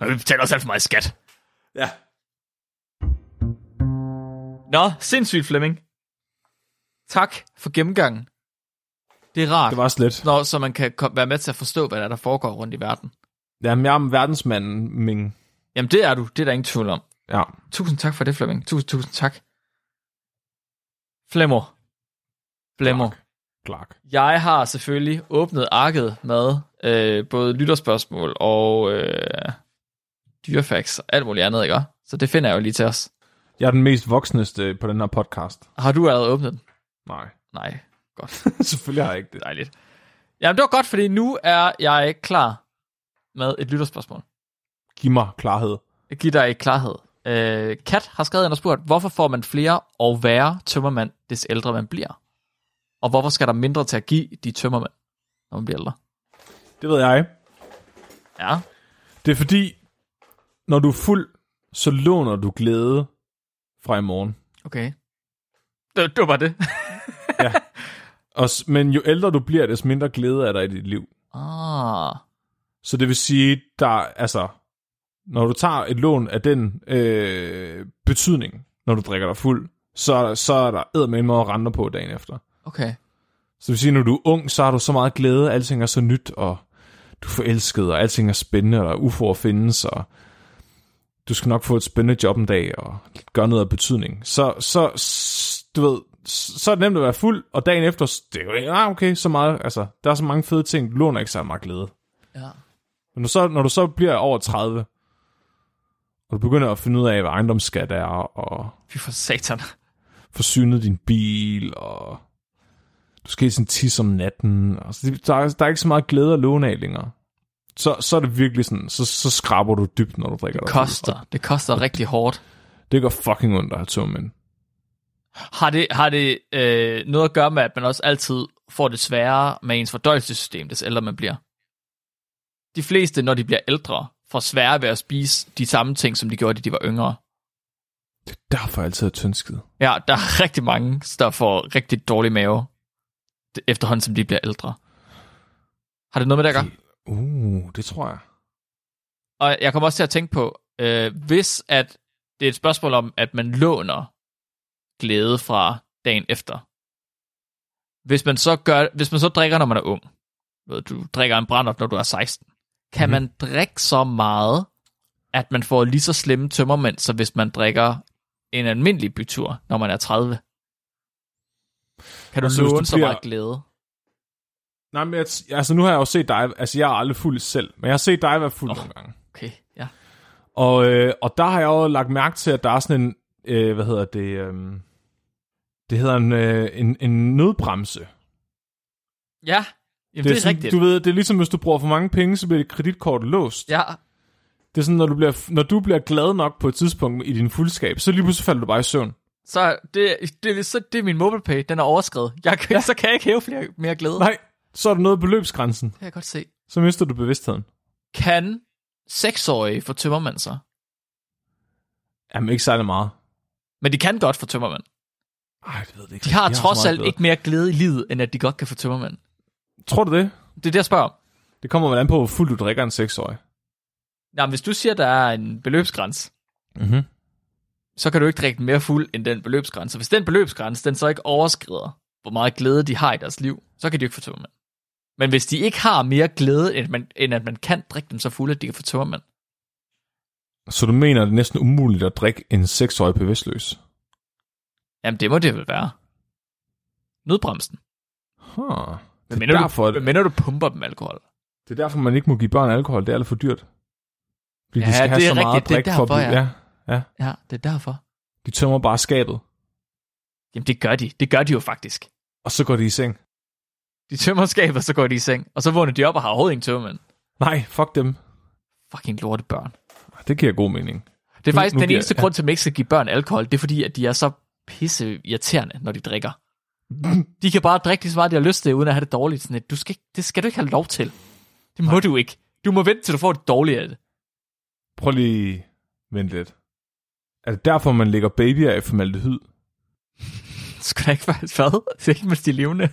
S1: Men vi betaler også alt for meget skat.
S2: ja.
S1: Nå, sindssygt, Flemming. Tak for gennemgangen. Det er rart,
S2: Det var slet.
S1: når, så man kan være med til at forstå, hvad der, er, der foregår rundt i verden.
S2: Jamen, jeg er verdensmanden, Ming.
S1: Jamen, det er du. Det er der ingen tvivl om.
S2: Ja.
S1: Tusind tak for det, Flemming. Tusind, tusind tak. Flemmer. Flemmer.
S2: Clark.
S1: Jeg har selvfølgelig åbnet arket med øh, både lytterspørgsmål og øh, dyrefacts og alt muligt andet, ikke? Så det finder jeg jo lige til os.
S2: Jeg er den mest voksneste på den her podcast.
S1: Har du allerede åbnet den?
S2: Nej.
S1: Nej. Godt.
S2: Selvfølgelig har jeg ikke det.
S1: Dejligt. Jamen, det var godt, fordi nu er jeg klar med et lytterspørgsmål.
S2: Giv mig klarhed.
S1: Giver dig klarhed. Øh, Kat har skrevet ind og spurgt, hvorfor får man flere og værre tømmermænd, des ældre man bliver? Og hvorfor skal der mindre til at give de tømmermænd, når man bliver ældre?
S2: Det ved jeg.
S1: Ja.
S2: Det er fordi, når du er fuld, så låner du glæde fra i morgen.
S1: Okay. Det, det var bare det.
S2: Og, s- men jo ældre du bliver, des mindre glæde er der i dit liv.
S1: ah.
S2: Så det vil sige, der altså, når du tager et lån af den øh, betydning, når du drikker dig fuld, så, så er der eddermame med at rente på dagen efter.
S1: Okay.
S2: Så det vil sige, når du er ung, så har du så meget glæde, alting er så nyt, og du er forelsket, og alting er spændende, og UFO'er findes, og du skal nok få et spændende job en dag, og gøre noget af betydning. Så, så du ved, så er det nemt at være fuld, og dagen efter, det er jo, ah, okay, så meget, altså, der er så mange fede ting, du låner ikke så meget glæde.
S1: Ja.
S2: Men når, så, når du så bliver over 30, og du begynder at finde ud af, hvad ejendomsskat er, og
S1: Fy for satan.
S2: forsynet din bil, og du skal i sådan tis om natten. Og så der, er, der er ikke så meget glæde at låne af længere. Så, så er det virkelig sådan, så, så skraber du dybt, når du drikker
S1: Det
S2: dig
S1: koster. Det koster rigtig hårdt.
S2: Det går fucking ondt at have tømmermænd.
S1: Har det, har det øh, noget at gøre med, at man også altid får det sværere med ens fordøjelsessystem, des ældre man bliver? De fleste, når de bliver ældre, får sværere ved at spise de samme ting, som de gjorde, da de var yngre.
S2: Det er derfor altid er tyndskid.
S1: Ja, der er rigtig mange, der får rigtig dårlig mave, efterhånden som de bliver ældre. Har det noget med det at gøre?
S2: Uh, det tror jeg.
S1: Og jeg kommer også til at tænke på, øh, hvis at det er et spørgsmål om, at man låner glæde fra dagen efter. Hvis man så, gør, hvis man så drikker, når man er ung, ved, du drikker en brændert, når du er 16, kan mm-hmm. man drikke så meget, at man får lige så slemme tømmermænd, så hvis man drikker en almindelig bytur, når man er 30. Kan du låne
S2: du
S1: så
S2: bliver-
S1: meget glæde?
S2: Nej, men jeg, altså nu har jeg jo set dig, altså jeg er aldrig fuld selv, men jeg har set dig være fuld oh. nogle gange.
S1: Okay, ja.
S2: Og, øh, og der har jeg jo lagt mærke til, at der er sådan en, øh, hvad hedder det, øh, det hedder en, øh, en, en nødbremse.
S1: Ja, Jamen, det, det er
S2: sådan,
S1: rigtigt.
S2: Du ved, det er ligesom, hvis du bruger for mange penge, så bliver dit kreditkort låst.
S1: Ja,
S2: Det er sådan, når du, bliver, når du bliver glad nok på et tidspunkt i din fuldskab, så lige pludselig falder du bare i søvn.
S1: så det, det, så det er min MobilePay, den er overskrevet. Jeg kan, ja. Så kan jeg ikke hæve flere, mere glæde.
S2: Nej, så er du nået beløbsgrænsen.
S1: Det kan jeg godt se.
S2: Så mister du bevidstheden.
S1: Kan seksårige få tømmermænd så?
S2: Jamen, ikke særlig meget.
S1: Men de kan godt få tømmermænd.
S2: Ej, det ved jeg ikke.
S1: De har
S2: så
S1: trods alt
S2: bedre.
S1: ikke mere glæde i livet, end at de godt kan få tømmermænd.
S2: Tror du det?
S1: Det er det, jeg spørger om.
S2: Det kommer vel an på, hvor fuld du drikker en seksårig.
S1: Nå, men hvis du siger, der er en beløbsgrænse,
S2: Mm-hmm.
S1: så kan du ikke drikke mere fuld end den beløbsgrænse. Hvis den beløbsgrænse, den så ikke overskrider, hvor meget glæde de har i deres liv, så kan de ikke få tømmermænd. Men hvis de ikke har mere glæde, end, man, end at man kan drikke dem så fulde, at de kan få tømmermænd,
S2: Så du mener, at det er næsten umuligt at drikke en seksårig bevidstløs?
S1: jamen det må det vel være. Nødbremsen.
S2: Huh. Det
S1: mener,
S2: er, derfor,
S1: du, mener du pumper dem alkohol?
S2: det er derfor, man ikke må give børn alkohol. Det er alt for dyrt. Fordi
S1: Ja, det er rigtigt. Det er
S2: for at
S1: derfor,
S2: blive-
S1: ja.
S2: ja.
S1: Ja, det er derfor.
S2: De tømmer bare skabet.
S1: Jamen, det gør de. Det gør de jo faktisk.
S2: Og så går de i seng.
S1: De tømmer skabet, så går de i seng. Og så vågner de op og har overhovedet ingen tømmermænd.
S2: Nej, fuck dem.
S1: Fucking lorte børn.
S2: Det giver god mening.
S1: Det er
S2: Nu-
S1: faktisk
S2: nu
S1: den
S2: giver-
S1: eneste
S2: ja.
S1: grund til, at man ikke skal give børn alkohol. Det er fordi, at de er så pisse irriterende, når de drikker. De kan bare drikke lige så meget, de har lyst til, uden at have det dårligt. Sådan du skal, ikke- det skal du ikke have lov til. Det må Nej. du ikke. Du må vente, til du får det dårlige af det.
S2: Prøv lige vent lidt. Er det derfor, man lægger babyer af formaldehyd?
S1: Skal da ikke være hvad? Det er ikke, mens de er levende.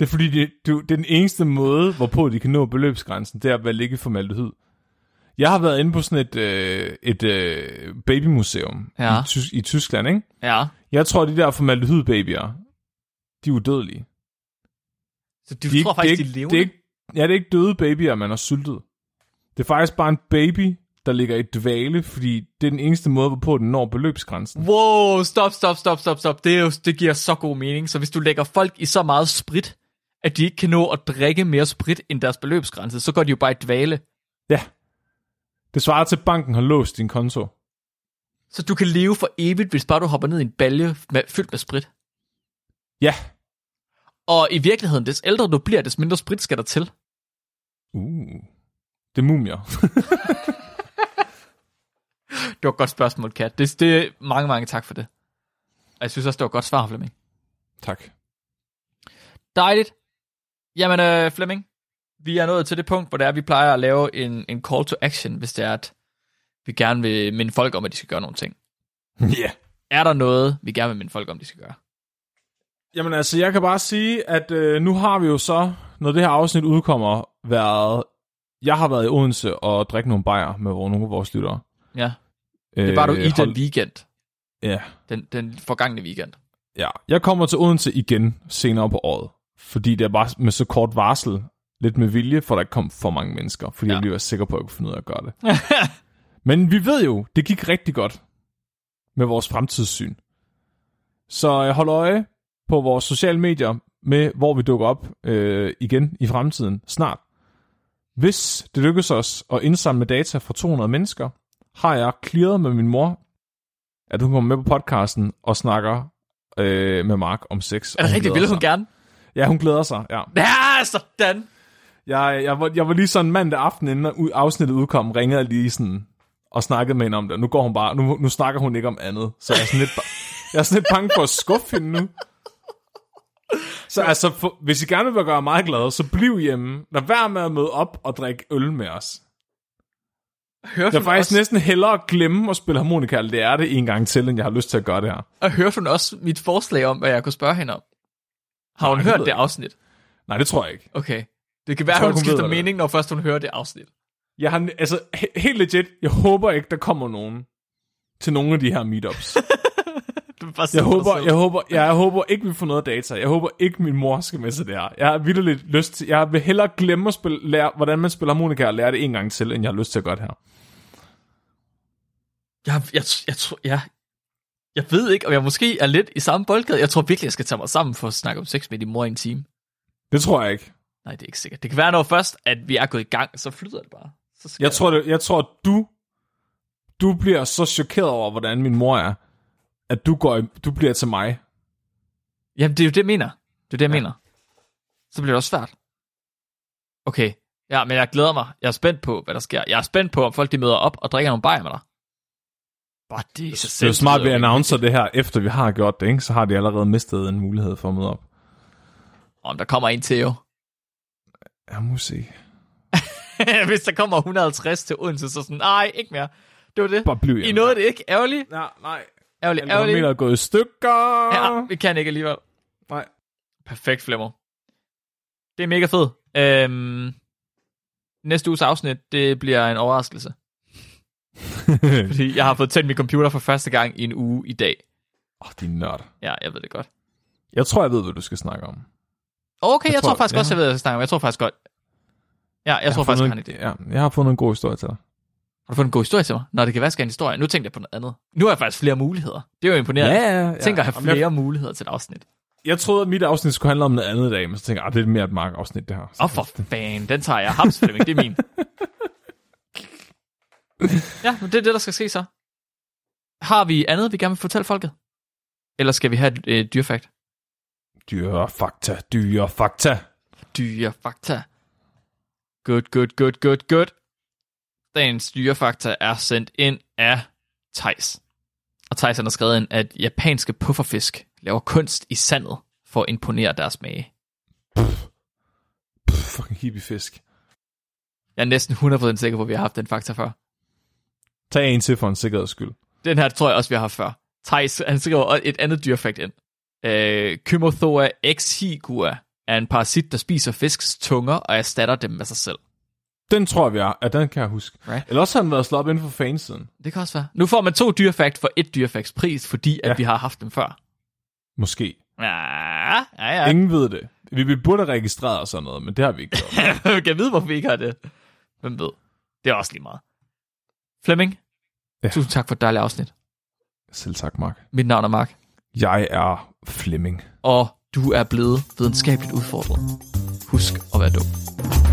S2: Det er fordi, det, du, det er den eneste måde, hvorpå de kan nå beløbsgrænsen, det er at ligge i formaldehyd. Jeg har været inde på sådan et, øh, et øh, babymuseum
S1: Ja.
S2: i, Tys- i Tyskland, ikke?
S1: Ja.
S2: Jeg tror, de der formaldehyd-babyer, de er udødelige.
S1: Så du
S2: De
S1: tror
S2: ikke-
S1: faktisk,
S2: det
S1: de
S2: er
S1: er
S2: ikke-
S1: levende?
S2: Det er ikke, ja, det er ikke døde babyer, man har syltet. Det er faktisk bare en baby, der ligger i dvale, fordi det er den eneste måde, hvorpå den når beløbsgrænsen.
S1: Wow, stop, stop, stop, stop, stop. Det, er jo, det giver så god mening. Så hvis du lægger folk i så meget sprit, at de ikke kan nå at drikke mere sprit end deres beløbsgrænse, så går de jo bare i dvale.
S2: Ja. Det svarer til, at banken har låst din konto.
S1: Så du kan leve for evigt, hvis bare du hopper ned i en balje med, fyldt med sprit.
S2: Ja.
S1: Og i virkeligheden, des ældre du bliver, des mindre sprit skal der til.
S2: Uh. Det er mumier.
S1: Det var et godt spørgsmål, Kat. Det, det, mange, mange tak for det. Og jeg synes også, det var et godt svar, Flemming.
S2: tak.
S1: Dejligt. Jamen, øh, Flemming, vi er nået til det punkt, hvor det er, vi plejer at lave en, en call to action, hvis det er, at vi gerne vil minde folk om, at de skal gøre nogle ting.
S2: Ja. Yeah.
S1: Er der noget, vi gerne vil minde folk om, de skal gøre?
S2: Jamen altså, jeg kan bare sige, at øh, nu har vi jo så, når det her afsnit udkommer, været... Jeg har været i Odense og drikke nogle bajer med nogle af vores lyttere.
S1: Ja, det var du i
S2: Øh, hold-
S1: den weekend.
S2: Ja,
S1: Den, den forgangne weekend.
S2: ja. Jeg kommer til Odense igen senere på året, fordi det er bare med så kort varsel, lidt med vilje, for der ikke kom for mange mennesker, fordi
S1: Ja.
S2: jeg ville være sikker på, at jeg kunne finde ud af at gøre det. Men vi ved jo, det gik rigtig godt med vores fremtidssyn. Så jeg holder øje på vores sociale medier med, hvor vi dukker op øh, igen i fremtiden snart. Hvis det lykkes os at indsamle data fra 200 mennesker, har jeg clearet med min mor, at hun kommer med på podcasten og snakker øh, med Mark om sex.
S1: Er det
S2: og
S1: rigtigt? Vil hun gerne?
S2: Ja, hun glæder sig, ja.
S1: Ja, sådan!
S2: Jeg, jeg, var, jeg var lige sådan mandag aften, inden afsnittet udkom, ringede jeg lige sådan og snakkede med hende om det. Nu går hun bare, nu, nu snakker hun ikke om andet. Så jeg er sådan lidt, jeg er sådan lidt bange for at skuffe hende nu. Så altså, for, hvis I gerne vil gøre mig glad, så bliv hjemme. Lad være med at møde op og drikke øl med os.
S1: Hørte
S2: Jeg vil faktisk
S1: også,
S2: næsten hellere glemme at spille harmonika, det er det en gang til, end jeg har lyst til at gøre det her.
S1: og hørte hun også mit forslag om, hvad jeg kunne spørge hende om? Har hun
S2: Nej,
S1: hørt det afsnit?
S2: Nej, det tror jeg ikke.
S1: Okay. Det kan være,
S2: tror
S1: hun
S2: hun
S1: skifter
S2: er.
S1: mening, når først hun hører det afsnit.
S2: Jeg har, altså, he- helt legit, jeg håber ikke, der kommer nogen til nogle af de her meetups. Jeg håber, jeg, håber, jeg, jeg håber ikke, vi får noget data. Jeg håber ikke, min mor skal med til det her. Jeg har vildt lyst til... Jeg vil hellere glemme at spille, lære, hvordan man spiller harmonika og lære det en gang til, end jeg har lyst til at gøre det her.
S1: Jeg, jeg, jeg, tror, jeg, jeg ved ikke, om jeg måske er lidt i samme boldgade. Jeg tror virkelig, jeg skal tage mig sammen for at snakke om sex med din mor i en time.
S2: Det tror jeg ikke.
S1: Nej, det er ikke sikkert. Det kan være, når først, at vi er gået i gang, så flyder det bare. Så
S2: Jeg tror, det, jeg tror du, du bliver så chokeret over, hvordan min mor er, at du, går, du bliver til mig.
S1: Jamen, det er jo det, jeg mener. Det er det, jeg ja. mener. Så bliver det også svært. Okay. Ja, men jeg glæder mig. Jeg er spændt på, hvad der sker. Jeg er spændt på, om folk de møder op og drikker nogle bajer med dig. Bare det sig
S2: Det er jo smart,
S1: lyder
S2: vi annoncer det her, efter vi har gjort det, ikke? så har de allerede mistet en mulighed for at møde op.
S1: Om der kommer en til jo.
S2: Jeg må se.
S1: Hvis der kommer 150 til Odense, så sådan, nej, ikke mere. Det var det.
S2: Bare bliv
S1: I nåede det ikke. Ærgerligt.
S2: Ja, nej.
S1: Ærgerligt, ærgerligt.
S2: er gået i stykker.
S1: Ja, vi kan ikke alligevel.
S2: Nej.
S1: Perfekt, Flemmer. Det er mega fedt. Øhm, næste uges afsnit, det bliver en overraskelse. Fordi jeg har fået tændt min computer for første gang i en uge i dag.
S2: Åh, oh, din nørd.
S1: Ja, jeg ved det godt.
S2: Jeg tror, jeg ved, hvad du skal snakke om.
S1: Okay, jeg,
S2: Jeg
S1: jeg tror,
S2: tror-
S1: faktisk
S2: ja.
S1: også, jeg ved, hvad jeg skal snakke om. Jeg tror faktisk godt. Ja, jeg, jeg tror faktisk, jeg
S2: fundet
S1: en.
S2: Ja, jeg har fundet en god historie til dig.
S1: Har du fået en god historie til mig? Nå, det kan være, skal en historie. Nu tænkte jeg på noget andet. Nu har jeg faktisk flere muligheder. Det er jo imponerende.
S2: ja,
S1: Jeg tænker at have flere
S2: Jeg,
S1: muligheder til et afsnit.
S2: jeg troede, at mit afsnit skulle handle om noget andet i dag, men så tænker jeg, at det er mere et mark afsnit, det her.
S1: Åh, oh, for fan. Den tager jeg. Haps, Flemming. Det er min. Ja, men det er det, der skal ske så. Har vi andet, vi gerne vil fortælle folket? Eller skal vi have et øh, dyrfakt?
S2: Dyre fakta, dyre fakta.
S1: Dyrefakta. Good, good, good, good, good. Dagens dyrefakta er sendt ind af Tejs. Og Tejs har skrevet ind, at japanske pufferfisk laver kunst i sandet for at imponere deres mage.
S2: Pff, fucking hippiefisk.
S1: Jeg er næsten 100% sikker på, at vi har haft den fakta før.
S2: Tag en til for en sikkerheds skyld.
S1: Den her tror jeg også, vi har haft før. Thijs, han skriver et andet dyrfakt ind. Øh, Kymothoa exigua er en parasit, der spiser fisks tunger og erstatter dem med sig selv.
S2: Den tror jeg, vi. Ja, den kan jeg huske.
S1: Right.
S2: Eller også har den været slået op inden for fansiden.
S1: Det kan også være. Nu får man to dyrfakt for et dyrfakts pris, fordi at
S2: Ja.
S1: vi har haft dem før.
S2: Måske.
S1: Ja, ja, ja.
S2: Ingen ved det. Vi, vi burde have registreret og sådan noget, men det har vi ikke gjort.
S1: kan jeg vide, hvorfor vi ikke har det? Hvem ved? Det er også lige meget. Flemming, ja. tusind tak for et dejligt afsnit.
S2: Selv tak, Mark.
S1: Mit navn er Mark,
S2: jeg er Flemming.
S1: og du er blevet videnskabeligt udfordret. Husk at være dum.